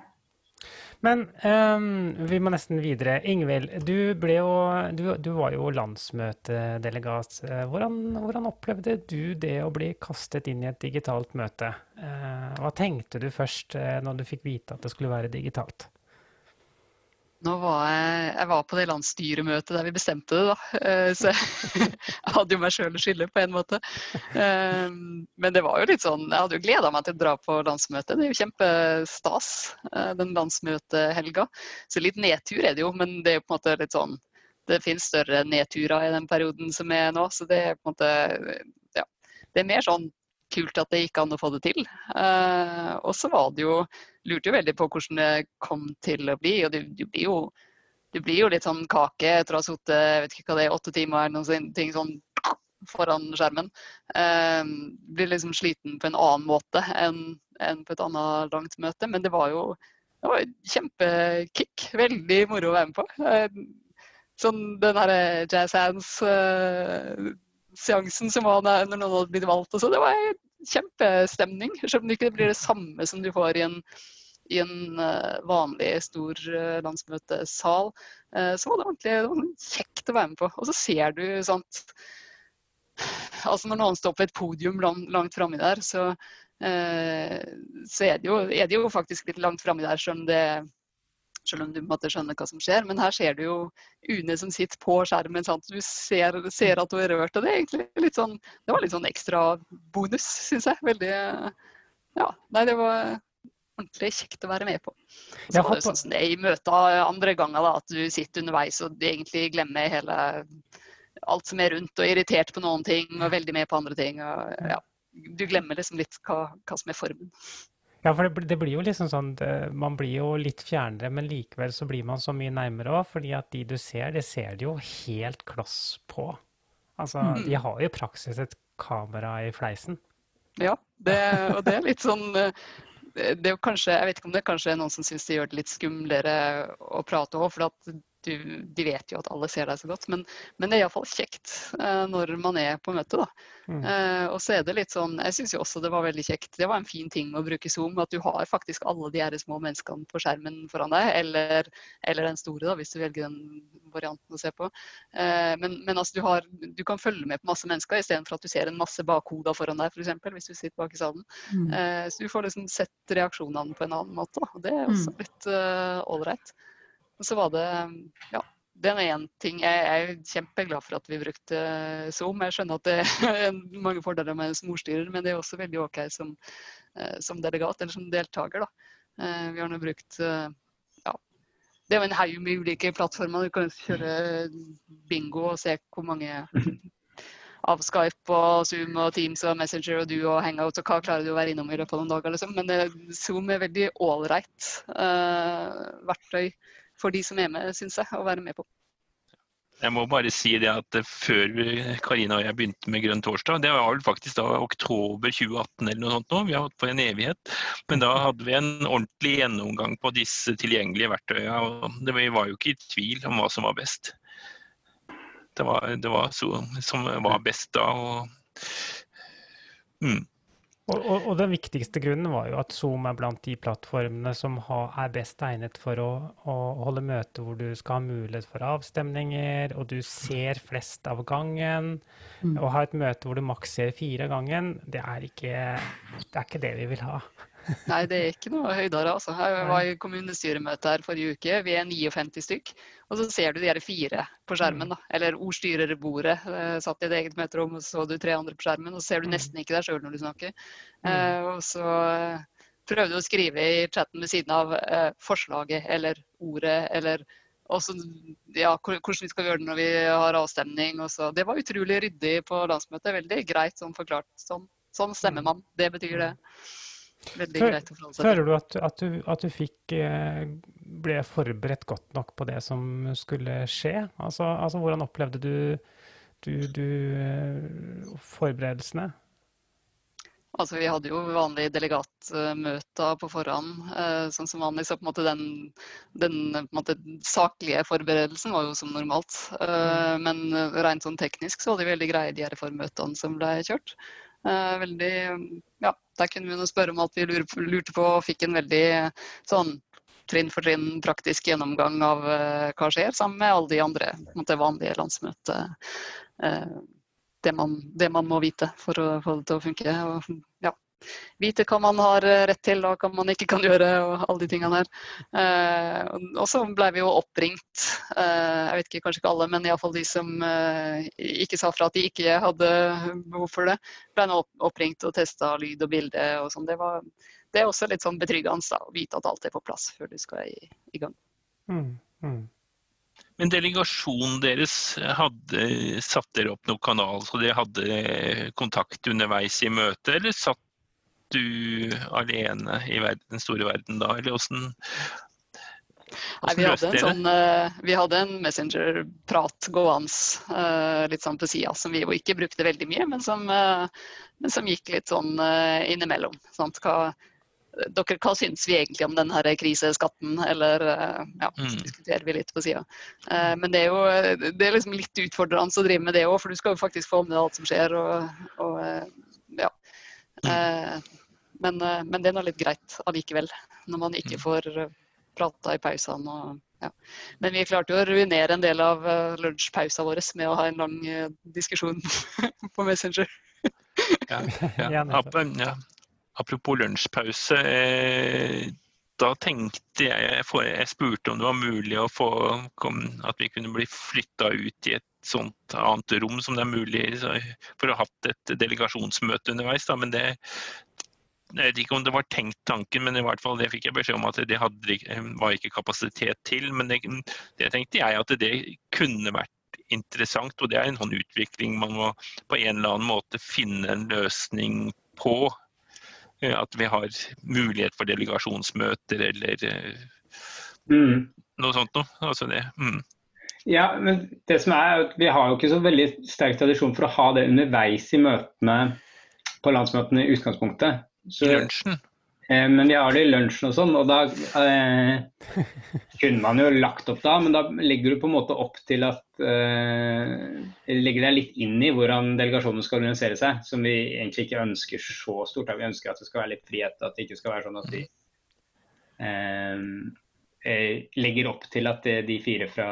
S2: Men um, vi må nesten videre. Ingvild, du, du, du var jo landsmøtedelegat. Hvordan, hvordan opplevde du det å bli kastet inn i et digitalt møte? Uh, Hva tenkte du først uh, når du fikk vite at det skulle være digitalt?
S6: Nå var jeg, jeg var på det landsstyremøtet der vi bestemte det, da. Eh, Så jeg hadde jo meg sjøl å skylde på en måte. Eh, Men det var jo litt sånn Jeg hadde jo gleda meg til å dra på landsmøtet. Det er jo kjempestas, eh, den landsmøtehelga. Så litt nedtur er det jo, men det er jo på en måte litt sånn Det finnes større nedturer i den perioden som er nå, så det er på en måte Ja. Det er mer sånn kult at det gikk an å få det til. Og så var det jo Lurte jo veldig på hvordan det kom til å bli. Og du, du blir jo du blir jo litt sånn kake etter å ha sittet åtte timer eller noen ting sånn foran skjermen. Eh, blir liksom sliten på en annen måte enn enn på et annet langt møte. Men det var jo det var kjempekick. Veldig moro å være med på. Eh, sånn den derre jazz hands-seansen som var når noen hadde blitt valgt og så. Det var kjempestemning. Selv om det ikke blir det samme som du får i en, i en eh, vanlig stor eh, landsmøtesal, eh, så var det ordentlig kjekt å være med på. Og så ser du sånt Altså når noen står på et podium langt, langt framme der, så, så er, det jo, er det jo faktisk litt langt framme der, selv om det selv om du måtte skjønne hva som skjer. Men her ser du jo Une som sitter på skjermen. Sant? Du ser, ser at hun er rørt. og Det er egentlig litt sånn, det var litt sånn ekstra bonus, syns jeg. Veldig Ja. Nei, det var ordentlig kjekt å være med på. Så var det sånn som det er i møter andre ganger, da, at du sitter underveis og egentlig glemmer hele alt som er rundt, og er irritert på noen ting og veldig med på andre ting. og ja, Du glemmer liksom litt hva, hva som er formen.
S2: Ja, for det, det blir jo liksom sånn Man blir jo litt fjernere, men likevel så blir man så mye nærmere òg. Fordi at de du ser, det ser du jo helt kloss på. Altså, de har jo i praksis et kamera i fleisen.
S6: Ja, det, og det er litt sånn eh, det er kanskje, Jeg vet ikke om det kanskje er noen som syns det gjør det litt skumlere å prate òg, for at du, de vet jo at alle ser deg så godt. Men, men det er iallfall kjekt uh, når man er på møte, da.
S2: Mm.
S6: Uh, og så er det litt sånn Jeg syns jo også det var veldig kjekt. Det var en fin ting å bruke Zoom, at du har faktisk alle de her små menneskene på skjermen foran deg, eller, eller den store, da, hvis du velger den varianten å se på. Uh, men men altså, du, har, du kan følge med på masse mennesker istedenfor at du ser en masse bakhoder foran deg, f.eks. hvis du sitter bak i salen.
S4: Mm.
S6: Så du får liksom sett reaksjonene på en annen måte. Da. og Det er også litt ålreit. Og så var det Ja. Det er én ting. Jeg er kjempeglad for at vi brukte eh, Zoom. Jeg skjønner at det er mange fordeler med morstyrer, men det er også veldig OK som, eh, som delegat eller som deltaker. Da. Eh, Vi har nå brukt ja, Det er jo en haug med ulike plattformer. Du kan kjøre bingo og se hvor mange av Skype og Zoom og Teams og Messenger og du og Hangout og hva klarer du å være innom i løpet av noen dager. Liksom. Men Zoom er veldig ålreit uh, verktøy for de som er med, syns jeg, å være med på.
S3: Jeg må bare si det at eh, før Karina og jeg begynte med Grønn torsdag, det var vel faktisk da oktober 2018 eller noe sånt nå, vi har hatt på en evighet. Men da hadde vi en ordentlig gjennomgang på disse tilgjengelige verktøyene, og vi var jo ikke i tvil om hva som var best. Det var, det var så, som var best da. og mm.
S2: Og, og, og den viktigste grunnen var jo at Zoom er blant de plattformene som ha, er best egnet for å, å holde møte hvor du skal ha mulighet for avstemninger, og du ser flest av gangen. Å ha et møte hvor du maks ser fire av gangen, det er ikke det, er ikke det vi vil ha.
S6: Nei, det er ikke noe høydere, altså. Jeg var i kommunestyremøte her forrige uke. Vi er 59 stykk. Og så ser du de her fire på skjermen, da. Eller ordstyrerbordet. Eh, satt i et eget møterom, og så du tre andre på skjermen. Og så ser du nesten ikke deg sjøl når du snakker. Eh, og så eh, prøvde du å skrive i chatten ved siden av forslaget eller ordet eller også, ja, hvordan vi skal gjøre det når vi har avstemning. Og så. Det var utrolig ryddig på landsmøtet. Veldig greit sånn forklart. Sånn, sånn stemmer man. Det betyr det. Veldig
S2: Før-
S6: greit å forholde seg til.
S2: Føler du at, at du, at du fikk eh, ble forberedt godt nok på det som skulle skje? Altså, altså hvordan opplevde du, du, du eh, forberedelsene?
S6: Altså, vi hadde jo vanlige delegatmøter på forhånd, eh, sånn som vanlig. Så på en måte den, den måte, saklige forberedelsen var jo som normalt. Eh, Men rent sånn teknisk så var det veldig greie de her formøtene som ble kjørt. Eh, Veldig, ja, Der kunne vi spørre om alt vi lurte på, og fikk en veldig sånn trinn for trinn praktisk gjennomgang av eh, hva skjer, sammen med alle de andre måte, vanlige landsmøtet, Eh, det man, det man må vite for å få det til å funke. Og, ja, vite hva man har eh, rett til og hva man ikke kan gjøre, og alle de tingene her. Eh, og- så ble vi jo oppringt, eh, jeg vet ikke, kanskje ikke alle, men iallfall de som eh, ikke sa fra at de ikke hadde behov for det, ble nå oppringt og testa lyd og bilde og sånn. Det, det er også litt sånn betryggende da, å vite at alt er på plass før du skal i, i gang.
S2: Mm, mm.
S3: Men delegasjonen deres hadde satt dere opp noen kanal, så dere hadde kontakt underveis i møtet, eller satt du alene i verden, den store verden da, eller åssen
S6: Nei, vi, hadde en sånn, uh, vi hadde en Messenger-prat gående uh, litt sånn på sida, som vi jo ikke brukte veldig mye, men som, uh, men som gikk litt sånn innimellom. Sant? Hva, dere, hva syns vi egentlig om denne kriseskatten, eller ja, så
S3: Mm.
S6: diskuterer vi litt på sida. Men det er jo det er liksom litt utfordrende å drive med det òg, for du skal jo faktisk få med deg alt som skjer. og, og men, eh, men det er nå litt greit allikevel, når man ikke får eh, prata i pausene. Og, ja. Men vi klarte jo å ruinere en del av lunsjpausa vår med å ha en lang eh, diskusjon på Messenger.
S3: Ja,
S2: Ja,
S3: ja. Ap- ja. Apropos lunsjpause. Eh, da tenkte jeg, jeg Jeg spurte om det var mulig å få kom, at vi kunne bli flytta ut i et sånt annet rom som det er mulig for å ha hatt et delegasjonsmøte underveis. Da, men det jeg vet ikke om det var tenkt tanken, men i hvert fall det fikk jeg beskjed om at det hadde, var ikke kapasitet til. Men det, det tenkte jeg at det kunne vært interessant, og det er en sånn utvikling man må på en eller annen måte finne en løsning på. Eh, At vi har mulighet for delegasjonsmøter eller eh,
S5: Mm.
S3: noe sånt noe. Altså det. Mm.
S5: Ja, men det som er at Vi har jo ikke så veldig sterk tradisjon for å ha det underveis i møtene på landsmøtene i utgangspunktet. Så,
S3: lunsjen.
S5: eh, men vi har det i lunsjen og sånn, og da eh, kunne man jo lagt opp da, men da legger du på en måte opp til at eh, Legger deg litt inn i hvordan delegasjonen skal organisere seg, som vi egentlig ikke ønsker så stort. Vi ønsker at det skal være litt frihet, at det ikke skal være sånn at vi eh, eh, legger opp til at det, de fire fra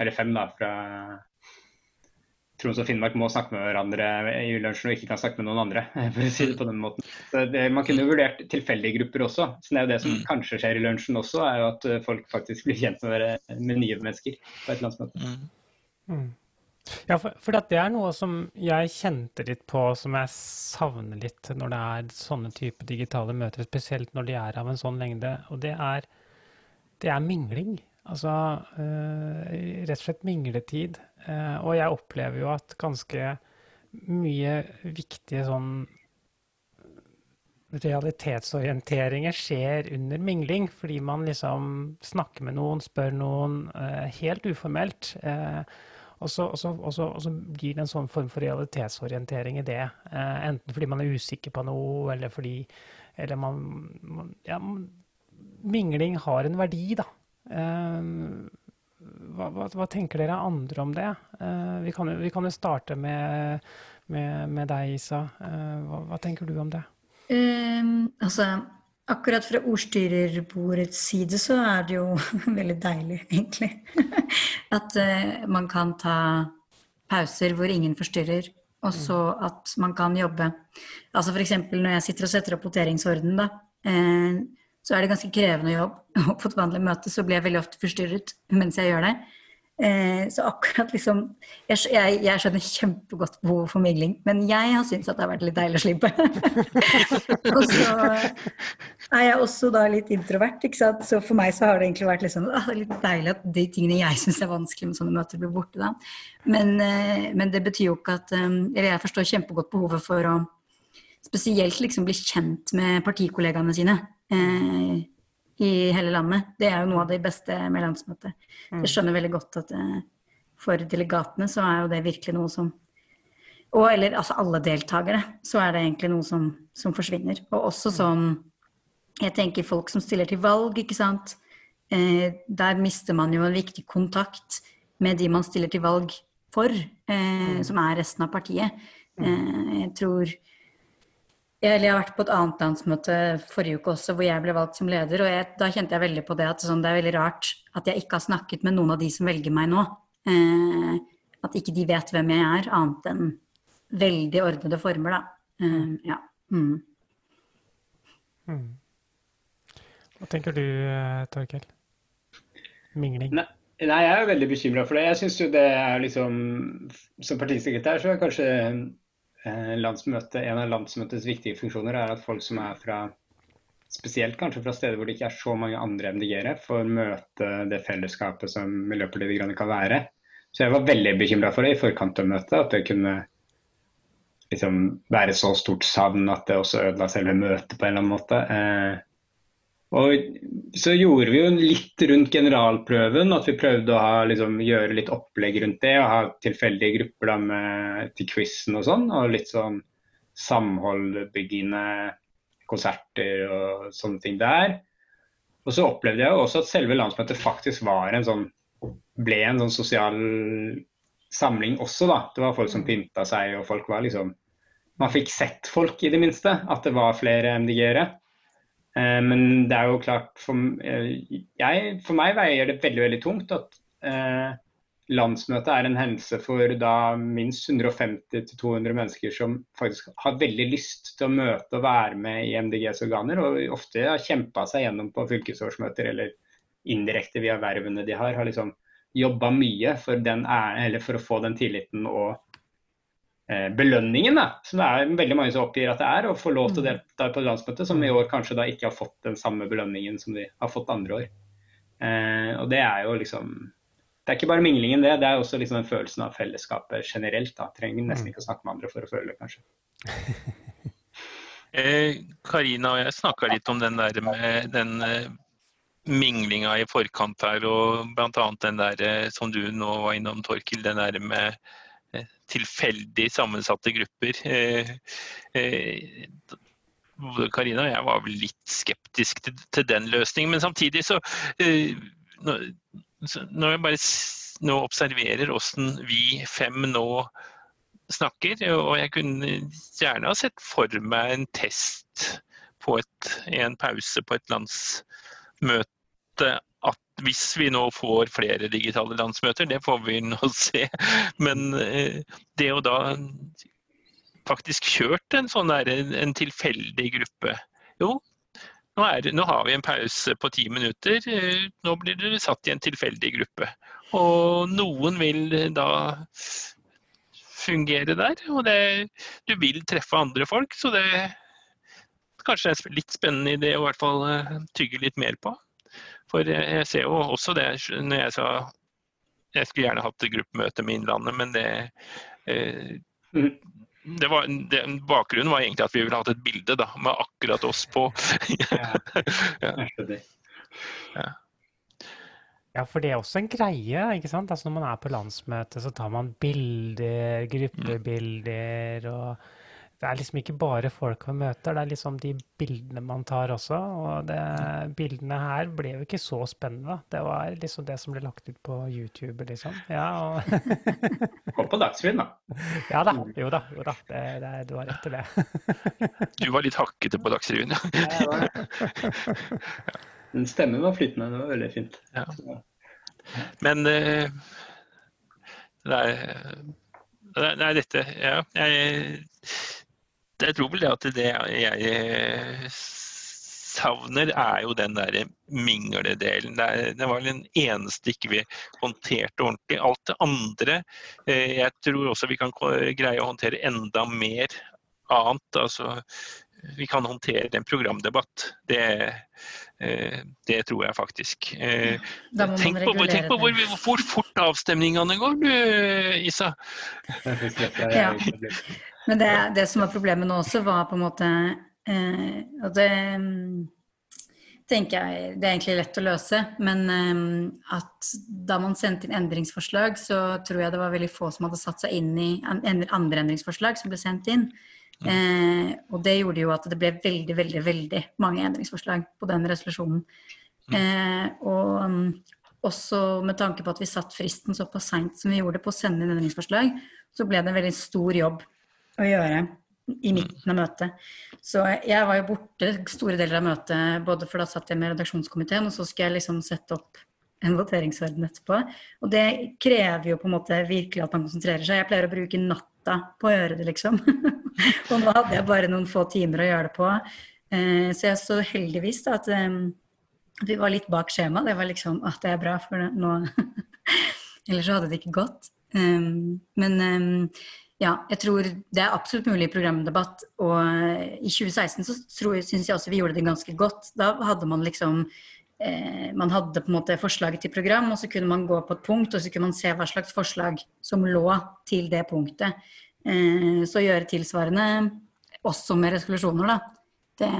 S5: Eller fem da, fra Troms og Finnmark må snakke med hverandre i lunsjen og ikke kan snakke med noen andre. for å si det på den måten. Så det, man kunne jo vurdert tilfeldige grupper også. Så det er jo det som
S3: Mm.
S5: kanskje skjer i lunsjen også, er jo at eh, folk faktisk blir kjent med, med nye mennesker på et landsmøte.
S3: Mm.
S2: Mm. Ja, for, for at det er noe som jeg kjente litt på, som jeg savner litt når det er sånne type digitale møter, spesielt når de er av en sånn lengde, og det er, det er mingling. Altså eh, rett og slett mingletid. Eh, og jeg opplever jo at ganske mye viktige sånn realitetsorienteringer skjer under mingling, fordi man liksom snakker med noen, spør noen, eh, helt uformelt. Og så, og, så, og, så, og så blir det en sånn form for realitetsorientering i det. Eh, enten fordi man er usikker på noe, eller fordi Eller man, man Ja, mingling har en verdi, da. Eh, hva, hva, hva tenker dere andre om det? Eh, vi, kan, vi kan jo starte med, med, med deg, Isa. Eh, hva, hva tenker du om det?
S4: Um, altså, akkurat fra ordstyrerbordets side så er det jo veldig deilig, egentlig. At uh, man kan ta pauser hvor ingen forstyrrer, og så at man kan jobbe. Altså f.eks. når jeg sitter og setter opp voteringsorden, da, eh, så er det ganske krevende jobb. Og på et vanlig møte så blir jeg veldig ofte forstyrret mens jeg gjør det. Eh, så akkurat liksom jeg, jeg, jeg skjønner kjempegodt behovet for migling, men jeg har syntes at det har vært litt deilig å slippe. og så er jeg også da litt introvert, ikke sant. Så for meg så har det egentlig vært liksom, ah, litt deilig at de tingene jeg syns er vanskelig med sånne møter, blir borte da. Men, eh, men det betyr jo ikke at eh, Eller jeg forstår kjempegodt behovet for å spesielt liksom bli kjent med partikollegaene sine. Eh, i hele landet. Det er jo noe av det beste med landsmøtet. Jeg skjønner veldig godt at eh, for delegatene så er jo det virkelig noe som Og eller altså alle deltakere, så er det egentlig noe som, som forsvinner. Og også sånn Jeg tenker folk som stiller til valg, ikke sant. Eh, der mister man jo en viktig kontakt med de man stiller til valg for, eh, som er resten av partiet. Eh, jeg tror jeg, har vært på et annet landsmøte forrige uke også, hvor jeg ble valgt som leder. Og jeg, da kjente jeg veldig på det at sånn, det er veldig rart at jeg ikke har snakket med noen av de som velger meg nå. Eh, at ikke de vet hvem jeg er, annet enn veldig ordnede former, da. Eh, ja. Mm.
S2: Hva tenker du, eh, Torkel? Mingling?
S5: Nei, nei, jeg er jo veldig bekymra for det. Jeg syns jo det er liksom Som partisekretær så er kanskje landsmøte, en av landsmøtets viktige funksjoner er at folk som er fra Spesielt kanskje fra steder hvor det ikke er så mange andre MDG-ere, får møte det fellesskapet som Miljøpartiet De Grønne kan være. Så jeg var veldig bekymra for det i forkant av møtet. At det kunne liksom være så stort savn at det også ødela selve møtet på en eller annen måte. Eh, og så gjorde vi jo litt rundt generalprøven, at vi prøvde å ha, liksom, gjøre litt opplegg rundt det. Og ha tilfeldige grupper da, med, til quizen og sånn. Og litt sånn samholdbyggende konserter og sånne ting der. Og så opplevde jeg jo også at selve landsmøtet faktisk var en sånn ble en sånn sosial samling også, da. Det var folk som pynta seg, og folk var liksom Man fikk sett folk, i det minste. At det var flere MDG-ere. Eh, men det er jo klart for, eh, jeg, for meg veier det veldig veldig tungt at eh, landsmøtet er en hendelse for da minst 150-200 mennesker som faktisk har veldig lyst til å møte og være med i MDGs organer, og ofte har kjempa seg gjennom på fylkesårsmøter eller indirekte via vervene de har. Har liksom jobba mye for, den for å få den tilliten og belønningen, da, som det er veldig mange som oppgir at det er, å få lov til å delta på landsmøtet, som i år kanskje da ikke har fått den samme belønningen som de har fått andre år. Eh, og det er jo liksom Det er ikke bare minglingen, det. Det er også liksom den følelsen av fellesskapet generelt. da. Trenger nesten ikke å snakke med andre for å føle det, kanskje.
S3: Eh, Karina og jeg snakka litt om den der med den eh, minglinga i forkant her, og bl.a. den der eh, som du nå var innom, Torkil, den der med eh, tilfeldig sammensatte grupper. Eh, eh, Karina og jeg var vel litt skeptisk til, den løsningen, men samtidig så eh, når, jeg bare nå observerer åssen vi fem nå snakker, og jeg kunne gjerne ha sett for meg en test på et, en pause på et landsmøte hvis vi nå får flere digitale landsmøter, det får vi nå se, men eh, det å da faktisk kjørt en sånn der, en tilfeldig gruppe, jo, nå, er, nå har vi en pause på ti minutter, eh, nå blir dere satt i en tilfeldig gruppe. Og noen vil da fungere der, og det, du vil treffe andre folk, så det kanskje er litt spennende idé å hvert fall eh, tygge litt mer på. For jeg ser jo også det når jeg sa jeg skulle gjerne hatt gruppemøte med Innlandet, men det, eh,
S5: Mhm.
S3: det var, det, Bakgrunnen var egentlig at vi ville hatt et bilde da, med akkurat oss på.
S5: Ja,
S3: Ja.
S2: Ja, for det er også en greie, ikke sant? Altså når man er på landsmøte, så tar man bilder, gruppebilder, og det er liksom ikke bare folk man møter, det er liksom de bildene man tar også. Og det, bildene her ble jo ikke så spennende. Det var liksom det som ble lagt ut på YouTube, liksom. Ja, og,
S5: Kom på Dagsrevyen, da.
S2: ja da, jo da, jo da. Det, det, du har rett i det.
S3: Du var litt hakkete på Dagsrevyen.
S5: Men stemmen var flytende. Det var veldig fint.
S3: Ja. Men uh, det er, det er dette Ja, jeg, jeg tror vel det at det jeg savner, er jo den der mingledelen. Det, det var den eneste ikke vi håndterte ordentlig. Alt det andre eh, Jeg tror også vi kan greie å håndtere enda mer annet. Altså, vi kan håndtere en programdebatt. Det, eh, det tror jeg faktisk. Eh,
S4: Da må
S3: Tenk
S4: man
S3: på, tenk på hvor, hvor fort avstemningene går, du, Isa.
S4: Ja. Men det, det som var problemet nå også, var på en måte eh, Og det mm, tenker jeg det er egentlig lett å løse, men eh, at da man sendte inn endringsforslag, så tror jeg det var veldig få som hadde satt seg inn i andre endringsforslag som ble sendt inn. Eh, og det gjorde jo at det ble veldig, veldig, veldig mange endringsforslag på den resolusjonen. Eh, og mm, også med tanke på at vi satt fristen såpass seint som vi gjorde på å sende inn endringsforslag, så ble det en veldig stor jobb å gjøre i midten av møtet. Så jeg var jo borte store deler av møtet, både for da satt jeg med redaksjonskomiteen, og så skulle jeg liksom sette opp en voteringsorden etterpå. Og det krever jo på en måte virkelig at man konsentrerer seg. Jeg pleier å bruke natta på å gjøre det, liksom. og nå hadde jeg bare noen få timer å gjøre det på. Eh, Så jeg så heldigvis da at eh, vi var litt bak skjema. Det var liksom at det er bra, for nå Ellers så hadde det ikke gått. Um, men ja, jeg tror det er absolutt mulig i programdebatt. Og eh, i 2016 så syns jeg også vi gjorde det ganske godt. Da hadde man liksom eh, Man hadde på en måte forslaget til program, og så kunne man gå på et punkt, og så kunne man se hva slags forslag som lå til det punktet. Eh, så gjøre tilsvarende også med resolusjoner, da. Det,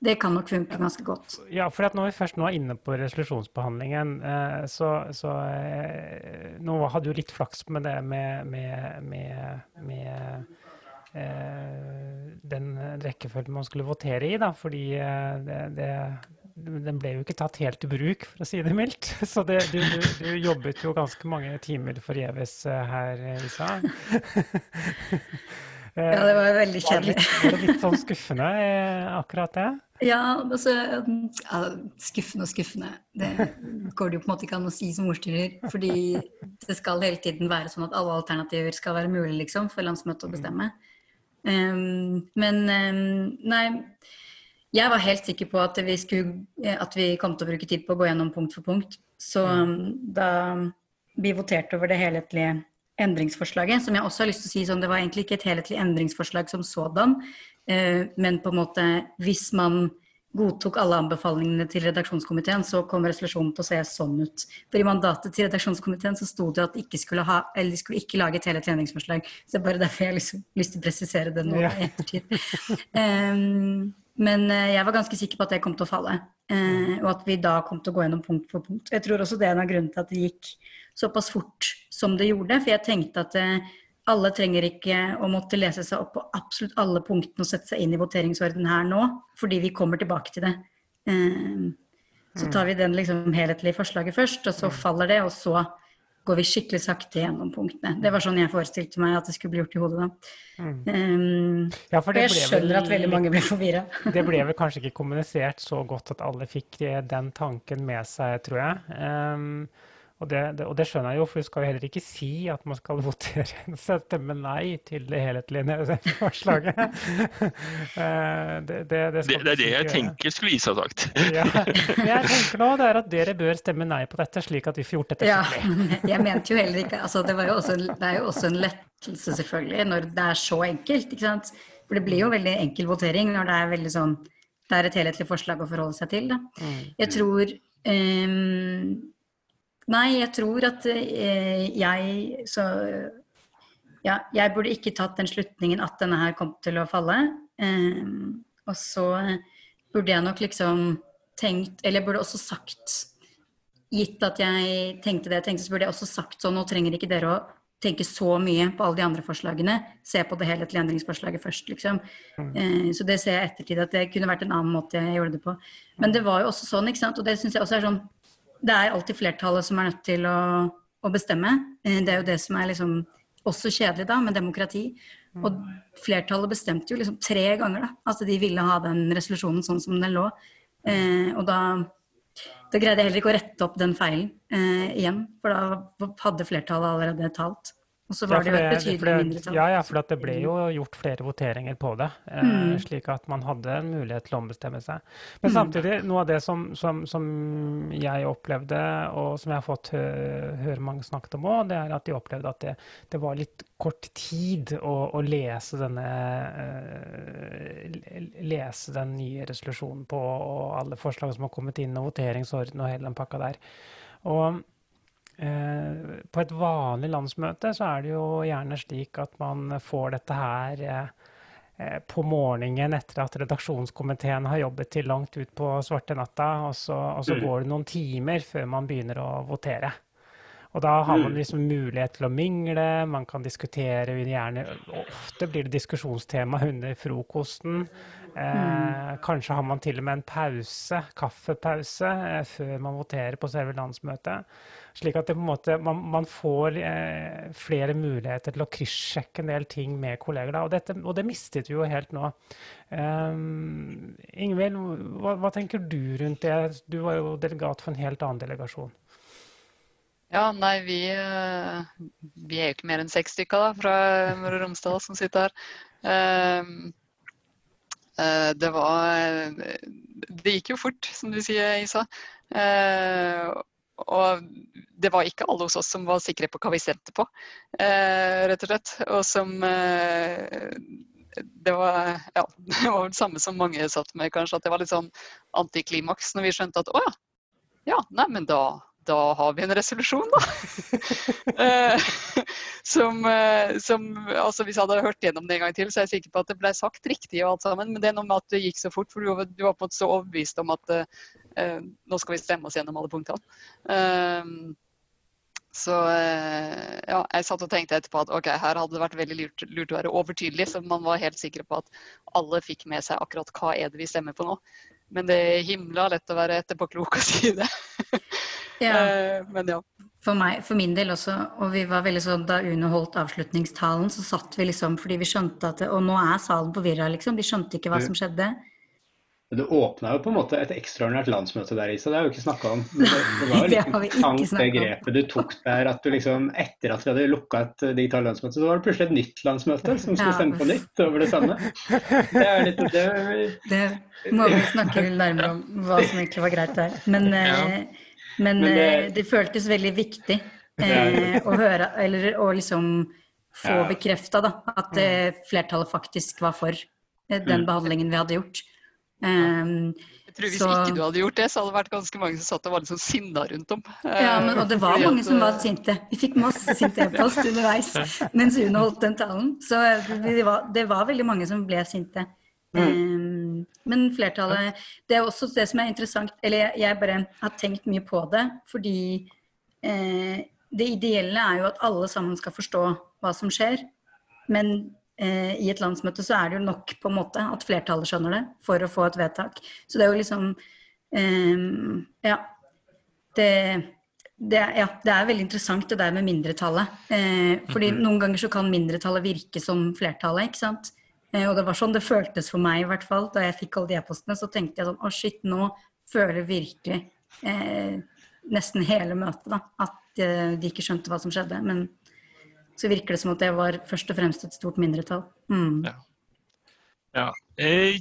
S4: det kan nok funke ganske godt.
S2: Ja, for når vi først nå er inne på resolusjonsbehandlingen, eh, så, så eh, Nå hadde du litt flaks med det med, med, med, med eh, den rekkefølgen man skulle votere i, da, fordi det, det den ble jo ikke tatt helt i bruk, for å si det mildt. Så det, du, du, du jobbet jo ganske mange timer forgjeves her, Isa.
S4: Ja, det var veldig
S2: Var det litt, var det litt sånn skuffende, akkurat det?
S4: Ja, altså, ja, skuffende og skuffende. Det går det jo på en måte ikke an å si som ordstyrer. Fordi det skal hele tiden være sånn at alle alternativer skal være mulig, liksom, for landsmøtet å bestemme. Um, men um, nei, jeg var helt sikker på at vi, skulle, at vi kom til å bruke tid på å gå gjennom punkt for punkt. Så um, da vi voterte over det helhetlige endringsforslaget, som jeg også har lyst til å si sånn, det var egentlig ikke et helhetlig endringsforslag som sådan, men på en måte hvis man godtok alle anbefalingene til redaksjonskomiteen, så kom resolusjonen til å se sånn ut. For i mandatet til redaksjonskomiteen så sto det at de ikke skulle, ha, eller de skulle ikke lage et helhetlig endringsforslag. Så det er bare derfor jeg har liksom lyst til å presisere det nå
S2: Ja.
S4: i ettertid. Um, men eh, jeg var ganske sikker på at det kom til å falle, eh, og at vi da kom til å gå gjennom punkt for punkt. Jeg tror også det er en av grunnene til at det gikk såpass fort som det gjorde, for jeg tenkte at eh, alle trenger ikke å måtte lese seg opp på absolutt alle punktene og sette seg inn i voteringsordenen her nå, fordi vi kommer tilbake til det. Eh, Så tar vi den liksom helhetlige forslaget først, og så faller det, og så går vi skikkelig sakte gjennom punktene. Det var sånn jeg forestilte meg at det skulle bli gjort i hodet da. Um,
S2: Ja,
S4: og jeg skjønner
S2: vel
S4: at veldig mange ble forvirra.
S2: Det ble vel kanskje ikke kommunisert så godt at alle fikk eh, den tanken med seg, tror jeg. Ehm, og, det, det, og det skjønner jeg jo, for du skal jo heller ikke si at man skal votere stemme nei til det helhetlige forslaget. Eh, det, det, det,
S3: Det, er det jeg
S2: gjøre.
S3: tenker skulle Isa sagt.
S2: Ja. Jeg tenker nå det er at dere bør stemme nei på dette, slik at vi får gjort dette
S4: Ja,
S2: skikkelig.
S4: jeg mente jo heller ikke altså det, var jo også, det er jo også en lettelse, selvfølgelig, når det er så enkelt. ikke sant? For det blir jo veldig enkel votering når det er veldig sånn Det er et helhetlig forslag å forholde seg til. Da. Jeg tror ehm, Nei, jeg tror at eh, jeg så Ja, jeg burde ikke tatt den slutningen at denne her kom til å falle. Ehm, og så burde jeg nok liksom tenkt Eller jeg burde også sagt Gitt at jeg tenkte det jeg tenkte, så burde jeg også sagt sånn Nå trenger ikke dere å tenke så mye på alle de andre forslagene. Se på det helhetlige endringsforslaget først, liksom. Eh, så det ser jeg i ettertid at det kunne vært en annen måte jeg gjorde det på. Men det var jo også sånn, ikke sant. Og det syns jeg også er sånn Det er alltid flertallet som er nødt til å, å bestemme. Eh, det er jo det som er liksom også kjedelig da, med demokrati. Og flertallet bestemte jo liksom tre ganger da, at de ville ha den resolusjonen sånn som den lå. Eh, og da da greide jeg heller ikke å rette opp den feilen eh, igjen, for da hadde flertallet allerede talt. Og så var det jo et betydelig mindretall.
S2: Ja, ja, for det ble jo gjort flere voteringer på det. Eh, mm. Slik at man hadde en mulighet til å ombestemme seg. Men mm. samtidig, noe av det som, som, som, jeg opplevde, og som jeg har fått høre mange snakket om òg, det er at de opplevde at det, det var litt kort tid å, å lese denne uh, Lese den nye resolusjonen på, og alle forslag som har kommet inn, og voteringsorden og hele den pakka der. Og Eh, på et vanlig landsmøte så er det jo gjerne slik at man får dette her eh, på morgenen etter at redaksjonskomiteen har jobbet til langt ut på svarte natta, og så, og så mm. går det noen timer før man begynner å votere. Og da har man mm. liksom mulighet til å mingle, man kan diskutere gjerne Ofte blir det diskusjonstema under frokosten. Eh, mm. kanskje har man til og med en pause, kaffepause, eh, før man voterer på selve landsmøtet. Slik at måte, man, man, får eh, flere muligheter til å kryssjekke en del ting med kolleger. Og, dette, og, det mistet vi jo helt nå. Um, Ingvild, hva, hva, tenker du rundt det? Du var jo delegat for en helt annen delegasjon.
S6: Ja, nei, vi, eh, vi er jo ikke mer enn seks stykker da, fra Møre og Romsdal som sitter her. Um, det var Det gikk jo fort, som du sier, Isa. Og det var ikke alle hos oss som var sikre på hva vi stemte på, eh, rett og slett. Og som eh, det, var, ja, det var det samme som mange satt med, kanskje. At det var litt sånn antiklimaks når vi skjønte at å ja, ja, nei, men da, da har vi en resolusjon, da. Eh, som, som, altså Hvis jeg hadde hørt gjennom det en gang til, så er jeg sikker på at det ble sagt riktig og alt sammen. Men det er noe med at det gikk så fort, for du var, du var på en måte så overbevist om at nå skal vi stemme oss gjennom alle punktene. Uh, så ja, jeg satt og tenkte etterpå at ok, her hadde det vært veldig lurt, lurt, å være overtydelig, så man var helt sikker på at alle fikk med seg akkurat hva er det vi stemmer på nå. Men det er himla lett å være etterpåklok og si det.
S4: ja. Men ja. For, meg, for min del også, og vi var veldig sånn da Une holdt avslutningstalen, så satt vi liksom fordi vi skjønte at Og nå er salen forvirra, liksom. Vi skjønte ikke hva som skjedde.
S5: Det åpna jo på en måte et ekstraordinært landsmøte der, Isa. Det har vi ikke snakka om. Det, det var litt interessant det grepet du tok der. At du liksom, etter at vi hadde lukka et digitalt landsmøte, så var det plutselig et nytt landsmøte som skulle stemme på nytt over det samme. Det er litt det,
S4: det må vi snakke nærmere om hva som egentlig var greit der. Men, ja. Eh, men, men det, eh, det, føltes veldig viktig eh, å høre, eller å liksom få ja. bekrefta at eh, flertallet faktisk var for den mm. behandlingen vi hadde gjort.
S6: Um, jeg tror Hvis så... ikke du hadde gjort det, så hadde det vært ganske mange som satt og var litt sånn sinna rundt om.
S4: Ja, men, og det var mange som var sinte. Vi fikk masse sinte e-post underveis mens Une holdt den talen. Så det var, det var, veldig mange som ble sinte. Mm. Um, men flertallet Det er også det som er interessant, eller jeg bare har tenkt mye på det, fordi eh, det ideelle er jo at alle sammen skal forstå hva som skjer. Men Eh, i et landsmøte så er det jo nok på en måte at flertallet skjønner det for å få et vedtak. Så det er jo liksom um, Ja. Det, det, ja, det er veldig interessant det der med mindretallet. Eh, fordi mm -hmm. noen ganger så kan mindretallet virke som flertallet, ikke sant. Eh, og det var sånn det føltes for meg i hvert fall da jeg fikk alle de e-postene. Så tenkte jeg sånn å shit, nå føler virkelig eh, nesten hele møtet da, at eh, de ikke skjønte hva som skjedde. Men så virker det som at det var først og fremst et stort mindretall. Mm.
S3: Ja. ja. Eh,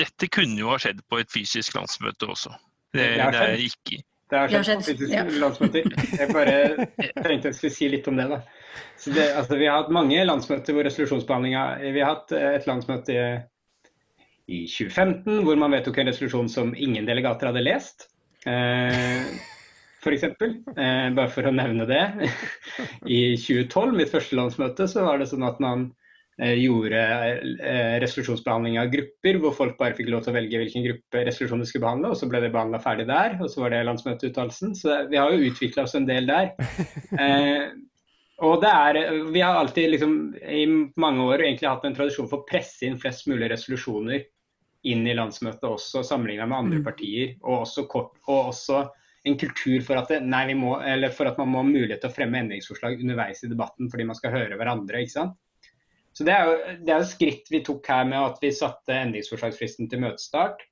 S3: dette kunne jo ha skjedd på et fysisk landsmøte også. Det, det er ikke
S5: det har skjedd på fysisk ja. landsmøter. Jeg bare trengte å si litt om det. da. Det, altså, vi har hatt mange landsmøter hvor resolusjonsbehandlinga Vi har hatt et landsmøte i 2015 hvor man vedtok en resolusjon som ingen delegater hadde lest. Eh, f.eks. Eh, bare for å nevne det. I 2012, mitt første landsmøte, så var det sånn at man eh, gjorde eh, resolusjonsbehandling av grupper, hvor folk bare fikk lov til å velge hvilken gruppe resolusjon de skulle behandle, og så ble det behandla ferdig der, og så var det landsmøteuttalelsen. Så vi har jo utvikla oss en del der. Eh, og det er, Vi har alltid liksom, i mange år egentlig hatt en tradisjon for å presse inn flest mulig resolusjoner inn i landsmøtet også, sammenligna med andre mm. partier. Og også, kort, og også en kultur for at, det, nei, må, for at, man må ha mulighet til å fremme endringsforslag underveis i debatten fordi man skal høre hverandre. ikke sant? Så Det er jo, det er jo skritt vi tok her med at vi satte endringsforslagsfristen til møtestart.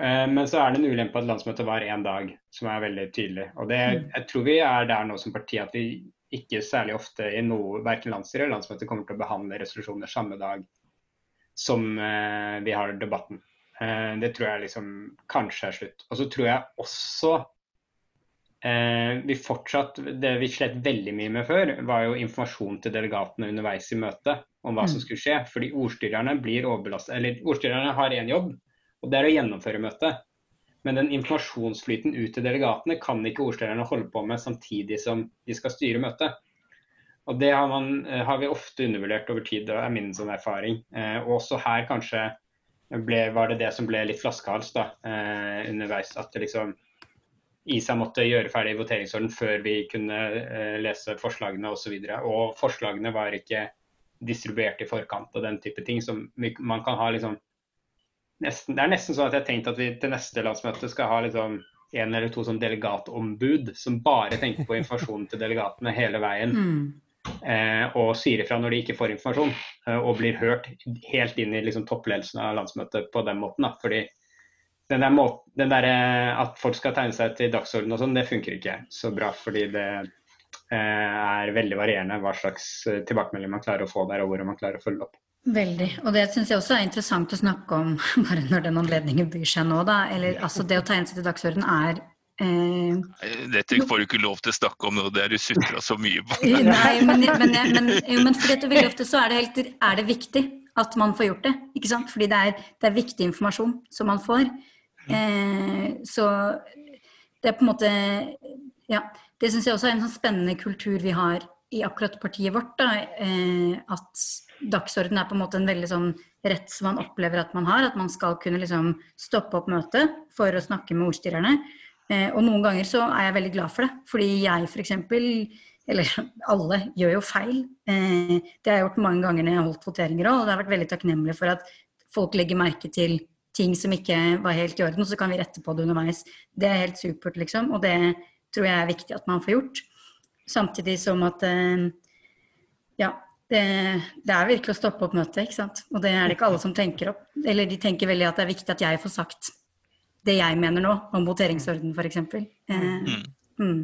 S5: Eh, men så er det en ulempe at landsmøtet var én dag, som er veldig tydelig. Og det, mm. Jeg tror vi er der nå som parti at vi ikke særlig ofte i noe, verken landsstyre eller landsmøte kommer til å behandle resolusjoner samme dag som eh, vi har debatten. Eh, det tror jeg liksom kanskje er slutt. Og så tror jeg også eh, vi fortsatt Det vi slet veldig mye med før, var jo informasjon til delegatene underveis i møtet om hva som skulle skje. Fordi ordstyrerne blir overbelastet. Eller ordstyrerne har én jobb, og det er å gjennomføre møtet. Men den informasjonsflyten ut til delegatene kan ikke ordstyrerne holde på med samtidig som de skal styre møtet. Og Det har, man, eh, har vi ofte undervurdert over tid, det er min sånn erfaring. Eh, og også her kanskje ble, var det det som ble litt flaskehals da, eh, underveis. At liksom ISA måtte gjøre ferdig voteringsorden før vi kunne eh, lese forslagene osv. Og, så og forslagene var ikke distribuert i forkant og den type ting. som vi, man kan ha liksom nesten, Det er nesten sånn at jeg har tenkt at vi til neste landsmøte skal ha liksom en eller to sånn delegatombud som bare tenker på informasjonen til delegatene hele veien. Mm. Eh, og sier ifra når de ikke får informasjon, eh, og blir hørt helt inn i liksom, toppledelsen av landsmøtet på den måten. Da. Fordi den der, måten, den der eh, At folk skal tegne seg til dagsorden og sånn, det funker ikke så bra. Fordi det eh, er veldig varierende hva slags tilbakemelding man klarer å få der, og hvor man klarer å følge opp.
S4: Veldig. Og det syns jeg også er interessant å snakke om bare når den anledningen byr seg nå, da. Eller altså det å tegne seg til dagsorden er
S3: eh, Dette får du ikke lov til å snakke om nå, det er du sutra så mye på.
S4: Nei, men, men, men, men for dette veldig ofte så er det, helt, er det viktig at man får gjort det. ikke sant? Fordi det er, det er viktig informasjon som man får. Eh, så det er på en måte Ja. Det syns jeg også er en sånn spennende kultur vi har i akkurat partiet vårt. Da, eh, at dagsorden er på en måte en veldig sånn rett som man opplever at man har. At man skal kunne liksom stoppe opp møtet for å snakke med ordstyrerne. Eh, og noen ganger så er jeg veldig glad for det. Fordi jeg f.eks. Eller alle gjør jo feil. Eh, det har jeg gjort mange ganger når jeg har holdt voteringer òg. Og det har vært veldig takknemlig for at folk legger merke til ting som ikke var helt i orden, og så kan vi rette på det underveis. Det er helt supert, liksom. Og det tror jeg er viktig at man får gjort. Samtidig som at eh, ja, det, det, er virkelig å stoppe opp møtet, ikke sant. Og det er det ikke alle som tenker opp. Eller de tenker veldig at det er viktig at jeg får sagt det jeg mener nå, om voteringsorden f.eks. Eh, mm. mm.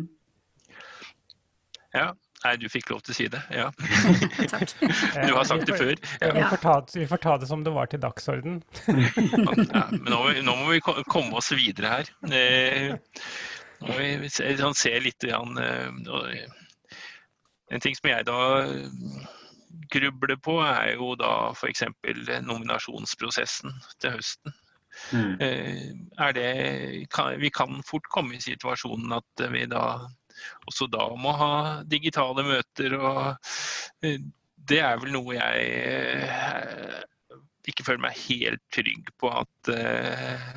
S3: Ja. Nei, du fikk lov til å si det. Ja. Takk. Du har sagt det før.
S2: Ja. Vi, får ta, vi, får ta, det som det var til dagsorden.
S3: ja, men nå, nå, må vi komme oss videre her. Eh, nå må vi sånn, se litt grann, eh, En ting som jeg da grubler på, er jo da f.eks. nominasjonsprosessen til høsten. Mm. Eh, det, kan, vi kan fort komme i situasjonen at vi da også da må ha digitale møter. og eh, Det er vel noe jeg ikke føler meg helt trygg på at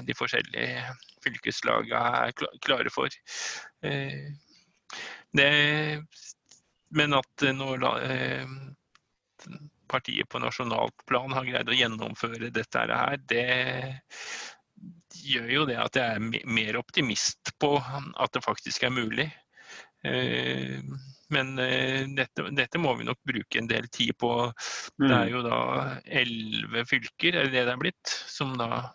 S3: de forskjellige fylkeslagene er klare for. Det, men at når partiet på nasjonalt plan har greid å gjennomføre dette her, det gjør jo det at jeg er mer optimist på at det faktisk er mulig. Eh, men eh, dette, dette, må vi nok bruke en del tid på. Det er mm. jo da elleve fylker, er det det det er blitt? Som da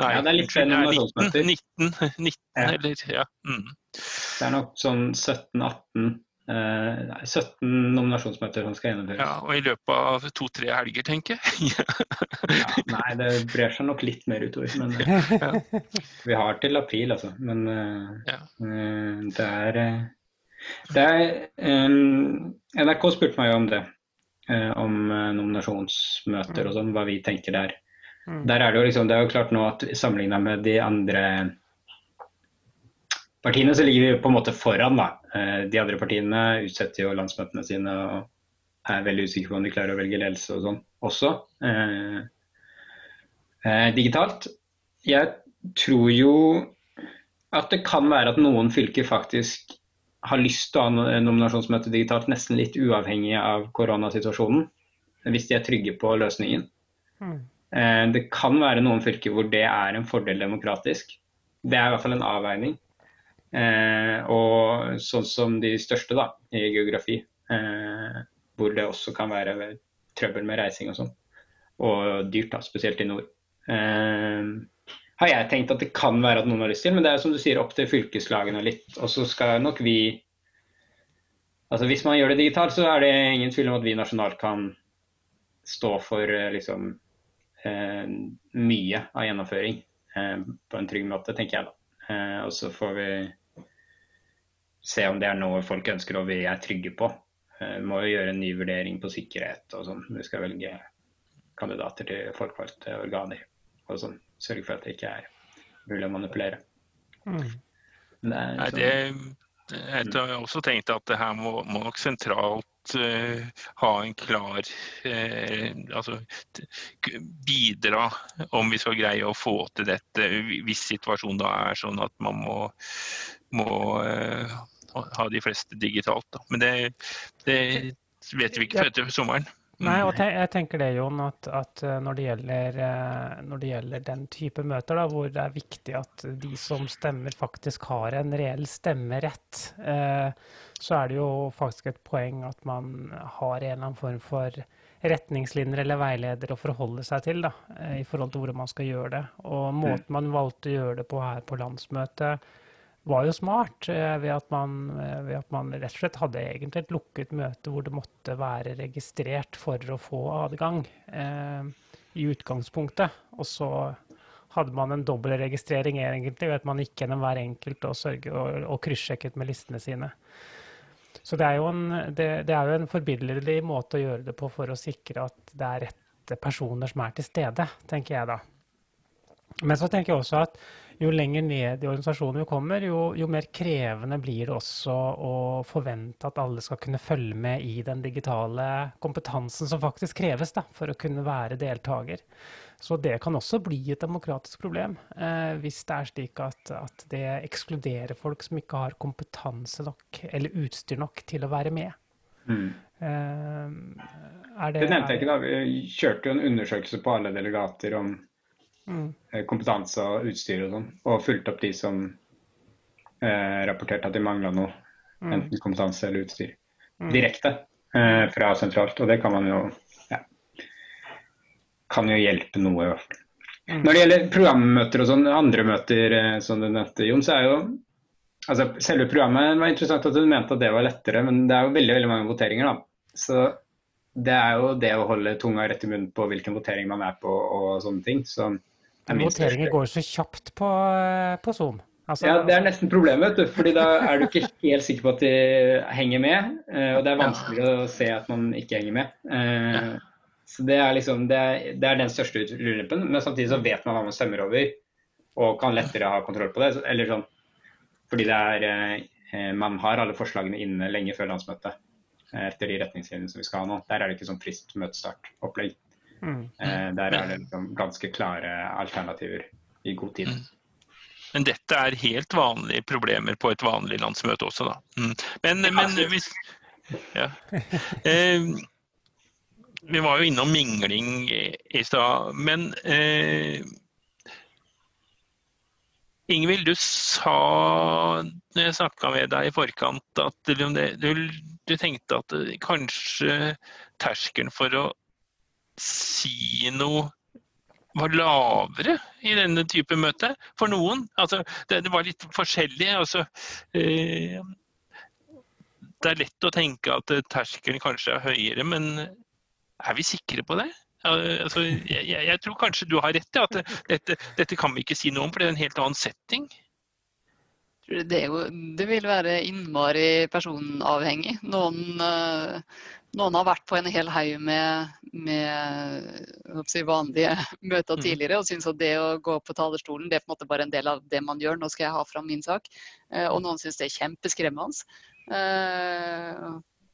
S5: Nei, ja, det er litt flere
S3: nominasjonsmøter. 19, 19, 19 ja. eller ja. Mm.
S5: Det er nok sånn 17-18 Uh, 17 nominasjonsmøter som skal gjennomføres.
S3: Ja, Og i løpet av to-tre helger, tenker jeg.
S5: ja, nei, det brer seg nok litt mer utover. Men ja. vi har til april, altså. Men uh, ja. det er, det er um, NRK spurte meg jo om det. om nominasjonsmøter og sånn, hva vi tenker der. Mm. Der er det jo liksom, det er jo klart nå at sammenligna med de andre partiene så ligger vi på en måte foran. da. Eh, de andre partiene utsetter jo landsmøtene sine og er veldig usikre på om de klarer å velge ledelse og sånn også. Eh, eh, digitalt. Jeg tror jo at det kan være at noen fylker faktisk har lyst til å ha nominasjonsmøte digitalt, nesten litt uavhengig av koronasituasjonen. Hvis de er trygge på løsningen. Mm. Det kan være noen fylker hvor det er en fordel demokratisk. Det er i hvert fall en avveining. Eh, og sånn som de største da, i geografi, eh, hvor det også kan være trøbbel med reising og sånn. Og dyrt, da, spesielt i nord. Eh, har jeg tenkt at det kan være at noen har lyst til, men det er som du sier opp til fylkeslagene litt. Og så skal nok vi Altså Hvis man gjør det digitalt, så er det ingen tvil om at vi nasjonalt kan stå for eh, liksom, eh, mye av gjennomføring eh, på en trygg måte, tenker jeg da. Og så får vi se om det er noe folk ønsker og vi er trygge på. Eh, vi må jo gjøre en ny vurdering på sikkerhet og sånn. Vi skal velge kandidater til folkevalgte organer og sånn. Sørge for at det ikke er mulig å manipulere.
S2: Mm.
S5: Det er
S3: Nei,
S5: sånn-
S3: det, jeg har også tenkt at det her må, må nok sentralt uh, ha en klar uh, Altså bidra om vi skal greie å få til dette, hvis situasjonen da er sånn at man må, må eh, ha- de fleste digitalt. Da. Men det, det vet vi ikke før etter sommeren.
S2: Nei, og jeg tenker det, Jon, at, at eh, når, det gjelder, eh, når det gjelder den type møter, da, hvor det er viktig at de som stemmer, faktisk har en reell stemmerett, eh, så er det jo faktisk et poeng at man har en eller annen form for retningslinjer eller veileder å forholde seg til da, i forhold til hvordan man skal gjøre det. Og måten man valgte å gjøre det på her på landsmøtet, var jo smart eh, ved at, man, eh, ved at man rett og slett hadde egentlig et lukket møte hvor det måtte være registrert for å få adgang eh, i utgangspunktet. Og så hadde man en dobbeltregistrering egentlig ved at man gikk gjennom hver enkelt og, sørge, og, og kryssjekket med listene sine. Så det er, jo en, det, det en forbilledlig måte å gjøre det på for å sikre at det er rette personer som er til stede, tenker jeg da. Men så tenker jeg også at jo lenger ned i organisasjonen vi kommer, jo, jo, mer krevende blir det også å forvente at alle skal kunne følge med i den digitale kompetansen som faktisk kreves da, for å kunne være deltaker. Så det kan også bli et demokratisk problem, eh, hvis det er slik at, at, det ekskluderer folk som ikke har kompetanse nok eller utstyr nok til å være med.
S5: Mm.
S2: Eh, det,
S5: det, nevnte jeg ikke da. Vi kjørte jo en undersøkelse på alle delegater om
S2: Mm.
S5: kompetanse og utstyr og sånn, og fulgte opp de som eh, rapporterte at de mangla noe,
S2: mm.
S5: enten kompetanse eller utstyr,
S2: mm.
S5: direkte eh, fra sentralt. Og det kan man jo ja, kan jo hjelpe noe, i hvert fall.
S2: Mm.
S5: Når det gjelder programmøter og sånn, andre møter eh, som du nevnte, Jon, så er jo altså Selve programmet var interessant at du mente at det var lettere, men det er jo veldig veldig mange voteringer, da. Så det er jo det å holde tunga rett i munnen på hvilken votering man er på og sånne ting. Så
S2: Voteringer går så kjapt på, på Zoom.
S5: Altså, ja, det er nesten problemet, vet du. fordi da er du ikke helt sikker på at de henger med. Og det er vanskelig å se at man ikke henger med. Så det er liksom, det er, det er den største ulempen. Men samtidig så vet man hva man stemmer over, og kan lettere ha kontroll på det. Eller sånn, fordi det er Man har alle forslagene inne lenge før landsmøtet. Etter de retningslinjene som vi skal ha nå. Der er det ikke sånn frist møtestart-opplegg.
S2: Mm.
S5: Der er det liksom ganske klare alternativer i god tid.
S3: Mm. Men dette er helt vanlige problemer på et vanlig landsmøte også, da. Mm. Men, men hvis ja. eh, Vi var jo innom mingling i stad. Men eh, Ingvild, du sa når jeg snakka med deg i forkant at du, du tenkte at kanskje terskelen for å si noe var lavere i denne type møte for noen. Altså, det, det var litt forskjellig. Altså, eh, det er lett å tenke at terskelen kanskje er høyere, men er vi sikre på det? Altså, jeg, jeg, tror kanskje du har rett i at dette, dette, kan vi ikke si noe om, for det er en helt annen setting.
S6: Det, jo, det vil være innmari personavhengig. Noen, noen, har vært på en hel haug med, med si, vanlige møter tidligere og syns at det å gå på talerstolen det er på en måte bare en del av det man gjør. Nå skal jeg ha fram min sak. Og noen syns det er kjempeskremmende.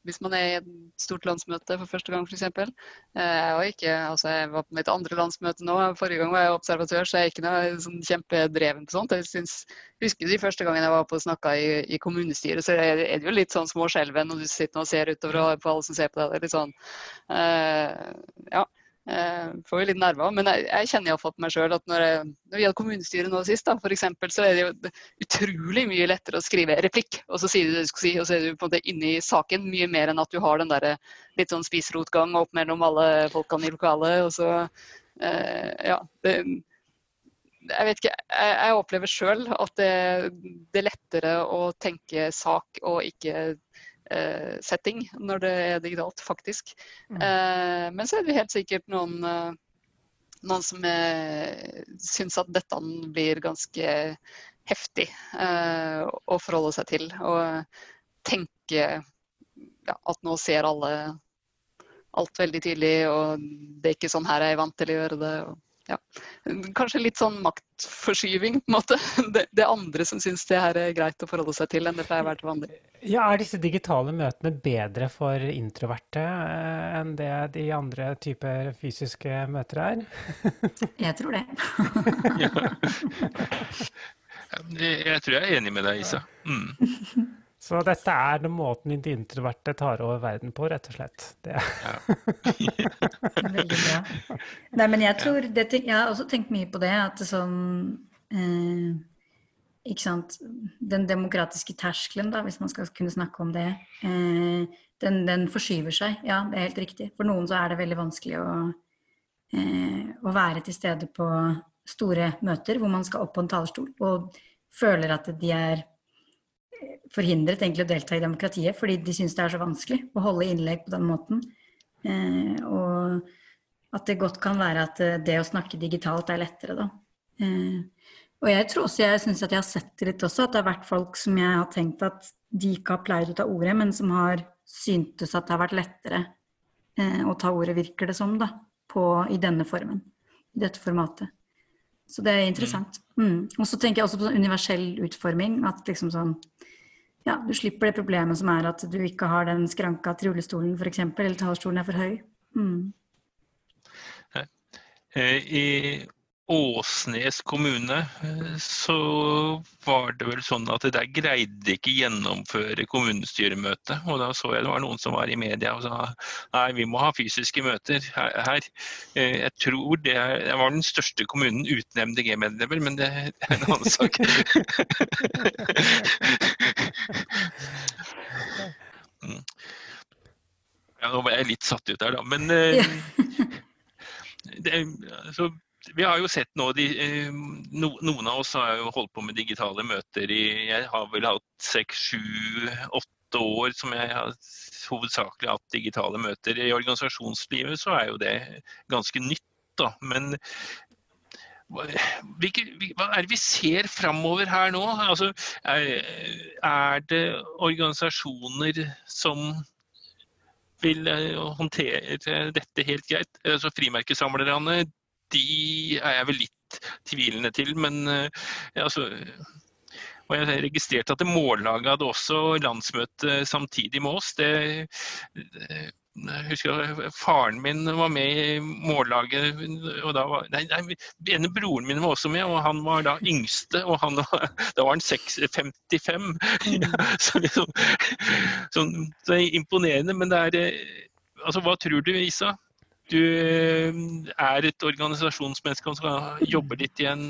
S6: Hvis man er i et stort landsmøte for første gang f.eks. Jeg, ikke, altså jeg var på mitt andre landsmøte nå. Forrige gang var jeg observatør, så jeg er ikke noe sånn kjempedreven på sånt. Jeg synes, husker de første gangene jeg var på og snakka i, i, kommunestyret, så er det jo litt sånn småskjelven når du sitter og ser utover på alle som ser på deg. Det er litt sånn, uh, ja. Uh, får jo litt nerver. Men jeg, jeg kjenner iallfall på meg sjøl at når, jeg, når, vi hadde kommunestyret nå sist, da, for eksempel, så er det jo utrolig mye lettere å skrive replikk, og så sier du det du skal si, og så er du på en måte inne i saken mye mer enn at du har den der litt sånn spiserotgang opp mellom alle folkene i lokalet. og så, uh, ja, det, jeg vet ikke, jeg, jeg opplever sjøl at det, det, er lettere å tenke sak og ikke eh, setting når det er digitalt, faktisk.
S2: Mm.
S6: Eh, men så er det helt sikkert noen, eh, noen som eh, syns at dette blir ganske heftig eh, å forholde seg til. Og tenke ja, at nå ser alle alt veldig tydelig, og det er ikke sånn her jeg er vant til å gjøre det. Og, ja. Kanskje litt sånn maktforskyving, på en måte. Det, det er andre som syns det her er greit å forholde seg til, enn det pleier å være til vanlig.
S2: Ja, Er disse digitale møtene bedre for introverte eh, enn det de andre typer fysiske møter er?
S4: Jeg tror det.
S3: Jeg, jeg tror jeg er enig med deg, Isa. Mm.
S2: Så dette er den måten de introverte tar over verden på, rett og slett. Det.
S4: Veldig bra. Nei, men jeg tror det, Jeg har også tenkt mye på det, at det sånn eh, Ikke sant. Den demokratiske terskelen, da, hvis man skal kunne snakke om det, eh, den, den, forskyver seg. Ja, det er helt riktig. For noen så er det veldig vanskelig å, eh, å være til stede på store møter hvor man skal opp på en talerstol og føler at de er forhindret egentlig å delta i demokratiet fordi de syns det er så vanskelig å holde innlegg på den måten. Eh, og at det godt kan være at eh, det å snakke digitalt er lettere, da. Eh, og jeg tror også, jeg syns at jeg har sett det litt også, at det har vært folk som jeg har tenkt at de ikke har pleid å ta ordet, men som har syntes at det har vært lettere eh, å ta ordet, virker det som, da, på, i denne formen. I dette formatet. Så det er interessant. Mm. Mm. Og så tenker jeg også på sånn universell utforming. At liksom sånn ja, du slipper det problemet som er at du ikke har den skranka til rullestolen f.eks., eller talerstolen er for høy. Mm.
S3: Eh, I Åsnes kommune eh, så var det vel sånn at der greide ikke gjennomføre kommunestyremøte. Og da så jeg det var noen som var i media og sa nei, vi må ha fysiske møter her. Eh, jeg tror det, var den største kommunen uten MDG-medlemmer, men det er en annen sak. Mm. Ja, nå var jeg litt satt ut der, da. Men eh, det, altså, vi har jo sett nå de, eh, no, Noen av oss har jo holdt på med digitale møter i Jeg har vel hatt seks, sju, åtte år som jeg har hovedsakelig hatt digitale møter. I organisasjonslivet så er jo det ganske nytt, da. Men hvilke, hva er det vi ser framover her nå? Altså, er, er, det organisasjoner som vil eh, håndtere dette helt greit? Altså, frimerkesamlerne de er jeg vel litt tvilende til, men eh, altså og jeg har registrert at Mållaget hadde også landsmøte samtidig med oss. Det, jeg husker at Faren min var med i mållaget. og da var, nei, nei, ene Broren min var også med, og han var da yngste. og han Da var han 6, 55. Mm. så, liksom, så, så det er imponerende. Men det er eh, altså, Hva tror du, Isa? Du eh, er et organisasjonsmenneske og jobber litt i en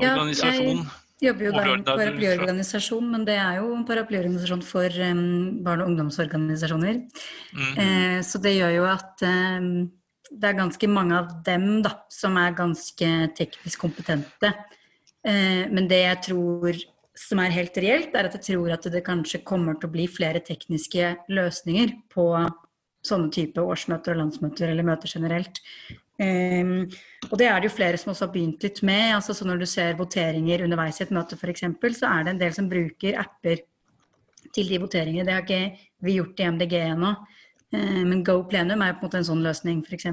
S3: organisasjon.
S4: Ja, jeg jobber jo da i en paraplyorganisasjon, men det er jo en paraplyorganisasjon for um, barne- og ungdomsorganisasjoner. Mm. Eh, så det gjør jo at um, det er ganske mange av dem da, som er ganske teknisk kompetente. Eh, men det jeg tror som er helt reelt, er at jeg tror at det kanskje kommer til å bli flere tekniske løsninger på sånne type årsmøter og landsmøter eller møter generelt. Um, og det er det jo flere som også har begynt litt med. altså så Når du ser voteringer underveis i et møte f.eks., så er det en del som bruker apper til de voteringene. Det har ikke vi gjort i MDG ennå. Uh, men Go Plenum er på en måte en sånn løsning, f.eks.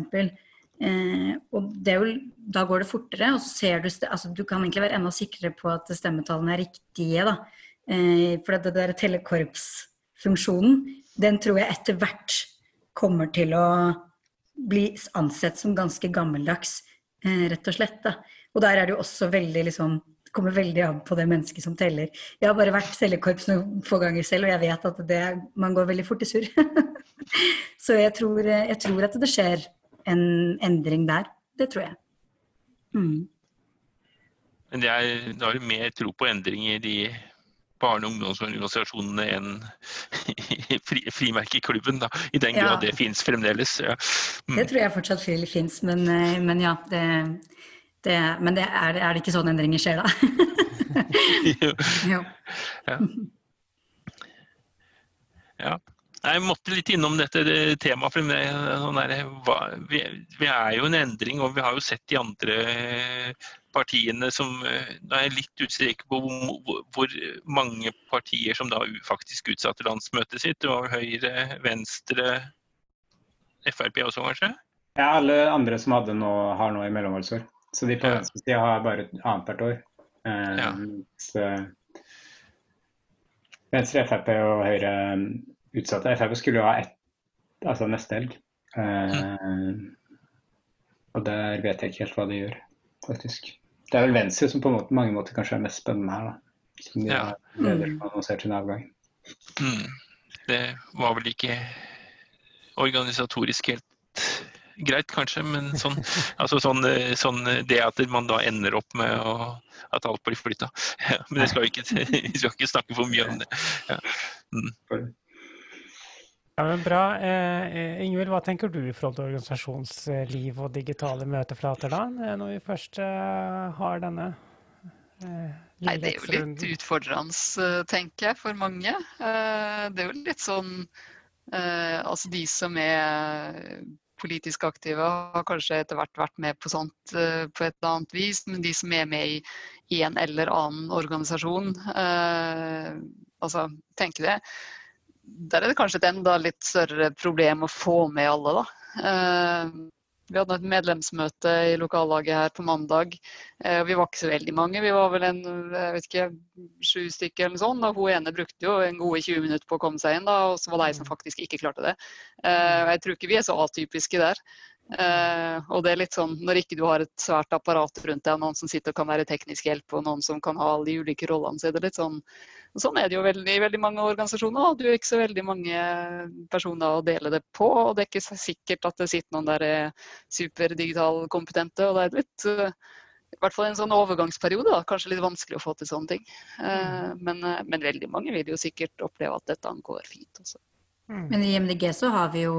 S4: Uh, og jo, da går det fortere, og så ser du altså Du kan egentlig være enda sikrere på at stemmetallene er riktige. da. Uh, for det der tellekorpsfunksjonen, den tror jeg etter hvert kommer til å bli ansett som ganske gammeldags, eh, rett og slett. Da. Og der er det jo også veldig liksom kommer veldig an på det mennesket som teller. Jeg har bare vært cellekorps noen få ganger selv, og jeg vet at det, man går veldig fort i surr. Så jeg tror, jeg tror, at det skjer en endring der. Det tror jeg. Mm.
S3: Men det er, da har du mer tro på endring i de barne- og ungdomsorganisasjonene enn fri, frimerkeklubben, da, i den grad ja. det fins fremdeles. Ja.
S4: Mm. Det tror jeg fortsatt fins, men, eh, men, ja. Det, det, men det er, er, det ikke sånne endringer skjer, da?
S3: jo. jo. Ja. Ja. Jeg måtte litt innom dette temaet. for det, sånn vi, er jo en endring, og vi har jo sett de andre partiene som Da er jeg litt usikker på hvor, hvor, mange partier som da faktisk utsatte landsmøtet sitt. Det var Høyre, Venstre, Frp også, kanskje?
S5: Ja, alle andre som hadde nå, har nå i mellomvalgsår. Så de på ja. venstresida har bare annethvert år. Eh, ja. Så Venstre, Frp og Høyre utsatte. Frp skulle jo ha ett, altså neste helg. Uh, og der vet jeg ikke helt hva de gjør, faktisk. Det er vel Venstre som på måte, mange måter kanskje er mest spennende her, da. Som de ja. har leder som annonserte annonsert sin avgang.
S3: Mm. Det var vel ikke organisatorisk helt greit, kanskje, men sånn, altså sånn, sånn, det at man da ender opp med å, at alt blir flytta. Ja, men det skal vi, ikke, vi skal ikke snakke for mye om det. Ja. Mm.
S2: Ja, men Bra. Eh, Ingvild, hva tenker du i forhold til organisasjonsliv og digitale møteflater da, eh, når vi først eh, har denne?
S6: Eh, Nei, Det er jo litt utfordrende, eh, tenker jeg, for mange. Eh, det er jo litt sånn Altså de som er politisk aktive, har kanskje etter hvert vært med på sånt på et eller annet vis. Men de som er med i en eller annen organisasjon, altså tenker det der er det kanskje et enda litt større problem å få med alle, da. Eh, vi hadde et medlemsmøte i lokallaget her på mandag. Eh, vi var ikke så veldig mange, vi var vel en jeg vet ikke, sju stykker eller noe sånt. Og hun ene brukte jo en gode 20 minutter på å komme seg inn, da, og så var det ei som faktisk ikke klarte det. Eh, jeg tror ikke vi er så atypiske der. Uh, og det er litt sånn, Når ikke du har et svært apparat rundt deg, noen som sitter og kan være teknisk hjelp, og noen som kan ha alle de ulike rollene, så er det litt sånn Sånn er det jo veldig, i veldig mange organisasjoner. Du er ikke så veldig mange personer å dele det på. Og det er ikke så sikkert at det sitter noen der er superdigitalkompetente. Og det er litt uh, i hvert fall en sånn overgangsperiode. Da. Kanskje litt vanskelig å få til sånne ting. Uh, men, men, veldig mange vil jo sikkert oppleve at dette går fint. Også.
S4: Mm. Men i MDG så har vi jo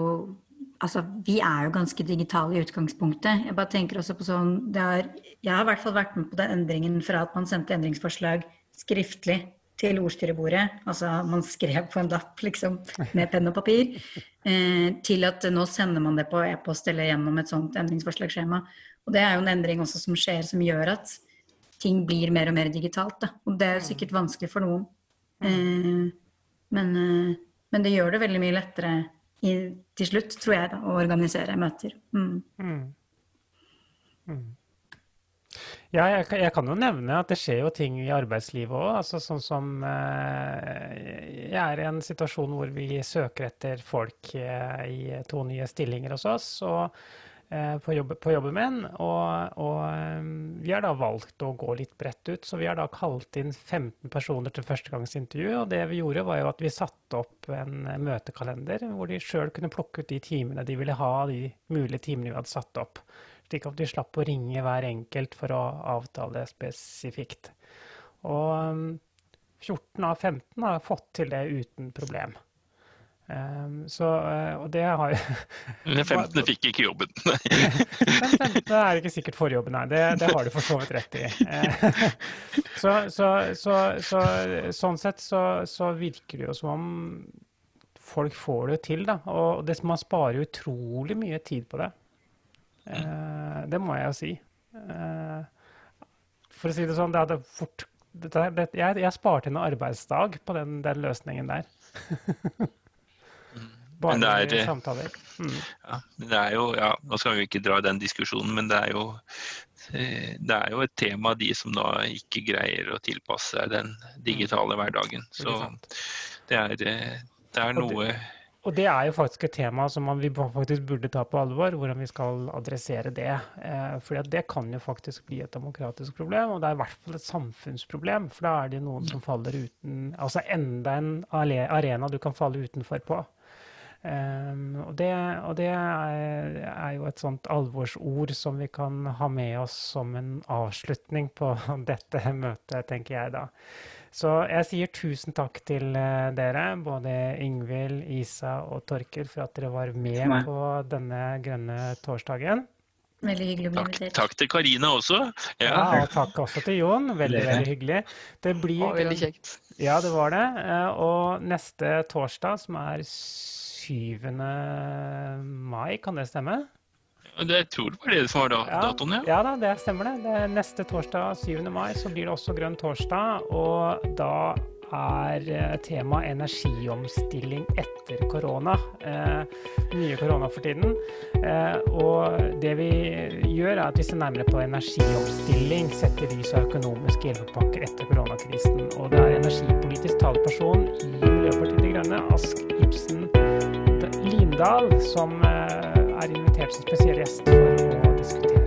S4: Altså, vi er jo ganske digitale i utgangspunktet. Jeg bare tenker også på sånn er, Jeg har i hvert fall vært med på den endringen fra at man sendte endringsforslag skriftlig til ordstyrebordet, altså man skrev på en lapp liksom, med penn og papir, eh, til at nå sender man det på e-post eller gjennom et sånt endringsforslagsskjema. Og det er jo en endring også som skjer som gjør at ting blir mer og mer digitalt. Da. Og det er sikkert vanskelig for noen. Eh, men, eh, men det gjør det veldig mye lettere i, til slutt, tror jeg, da, å organisere møter. Mm. Mm.
S2: Mm. Ja, jeg, jeg, kan jo nevne at det skjer jo ting i arbeidslivet òg. Altså, sånn som eh, Jeg er i en situasjon hvor vi søker etter folk eh, i to nye stillinger hos oss. og på, jobb, på, jobben min. Og, og, eh, vi har da valgt å gå litt bredt ut, så vi har da kalt inn 15 personer til førstegangsintervju. Og det vi gjorde, var jo at vi satte opp en eh, møtekalender hvor de sjøl kunne plukke ut de timene de ville ha, de mulige timene vi hadde satt opp. Slik at de slapp å ringe hver enkelt for å avtale spesifikt. Og 14 av 15 har fått til det uten problem. Um, så, uh, og det har
S3: Den 15. fikk ikke jobben.
S2: Den 15. er ikke sikkert for jobben, nei. Det, det har du for så vidt rett i. Uh, så, så, så, sånn sett så, virker det jo som om folk får det til, da. Og det, man sparer utrolig mye tid på det. Uh, det må jeg jo si. for å si det sånn, det hadde fort det, jeg, jeg sparte en arbeidsdag på den, den løsningen der. Bare det er, samtaler. Mm.
S3: Ja, det er jo, ja, Nå skal vi ikke dra den diskusjonen, men det er jo eh, det er jo et tema, de som da ikke greier å tilpasse seg den digitale mm. hverdagen. Så det er, eh, det er noe
S2: og det er jo faktisk et tema som man, vi faktisk burde ta på alvor, hvordan vi skal adressere det. Eh, for det kan jo faktisk bli et demokratisk problem, og det er i hvert fall et samfunnsproblem. For da er det noen som faller uten Altså enda en arena du kan falle utenfor på. Um, og det, og det er, er, jo et sånt alvorsord som vi kan ha med oss som en avslutning på dette møtet, tenker jeg da. Så jeg sier tusen takk til uh, dere, både Ingvild, Isa og Torkel, for at dere var med på denne grønne torsdagen.
S4: Veldig hyggelig å bli
S3: Takk,
S4: invitert.
S3: takk til Karina også.
S2: Ja,
S3: Ja.
S2: og takk også til Jon. Veldig, veldig hyggelig. Det blir
S6: var veldig kjekt.
S2: Ja, det var det. Eh, Og neste torsdag, som er 7. mai, kan det stemme?
S3: Det tror det var det som var datoen, ja.
S2: ja da, det stemmer det. det neste torsdag, 7. mai, så blir det også Grønn torsdag. Og da er temaet tema energiomstilling etter korona. Eh, mye korona for tiden. Eh, og det vi gjør, er at vi ser nærmere på energiomstilling, sett i lys av økonomiske hjelpepakker etter koronakrisen. Og det er energipolitisk taleperson i Miljøpartiet De Grønne, Ask Ibsen Lindahl, som eh, er invitert som spesiell gjest for å diskutere.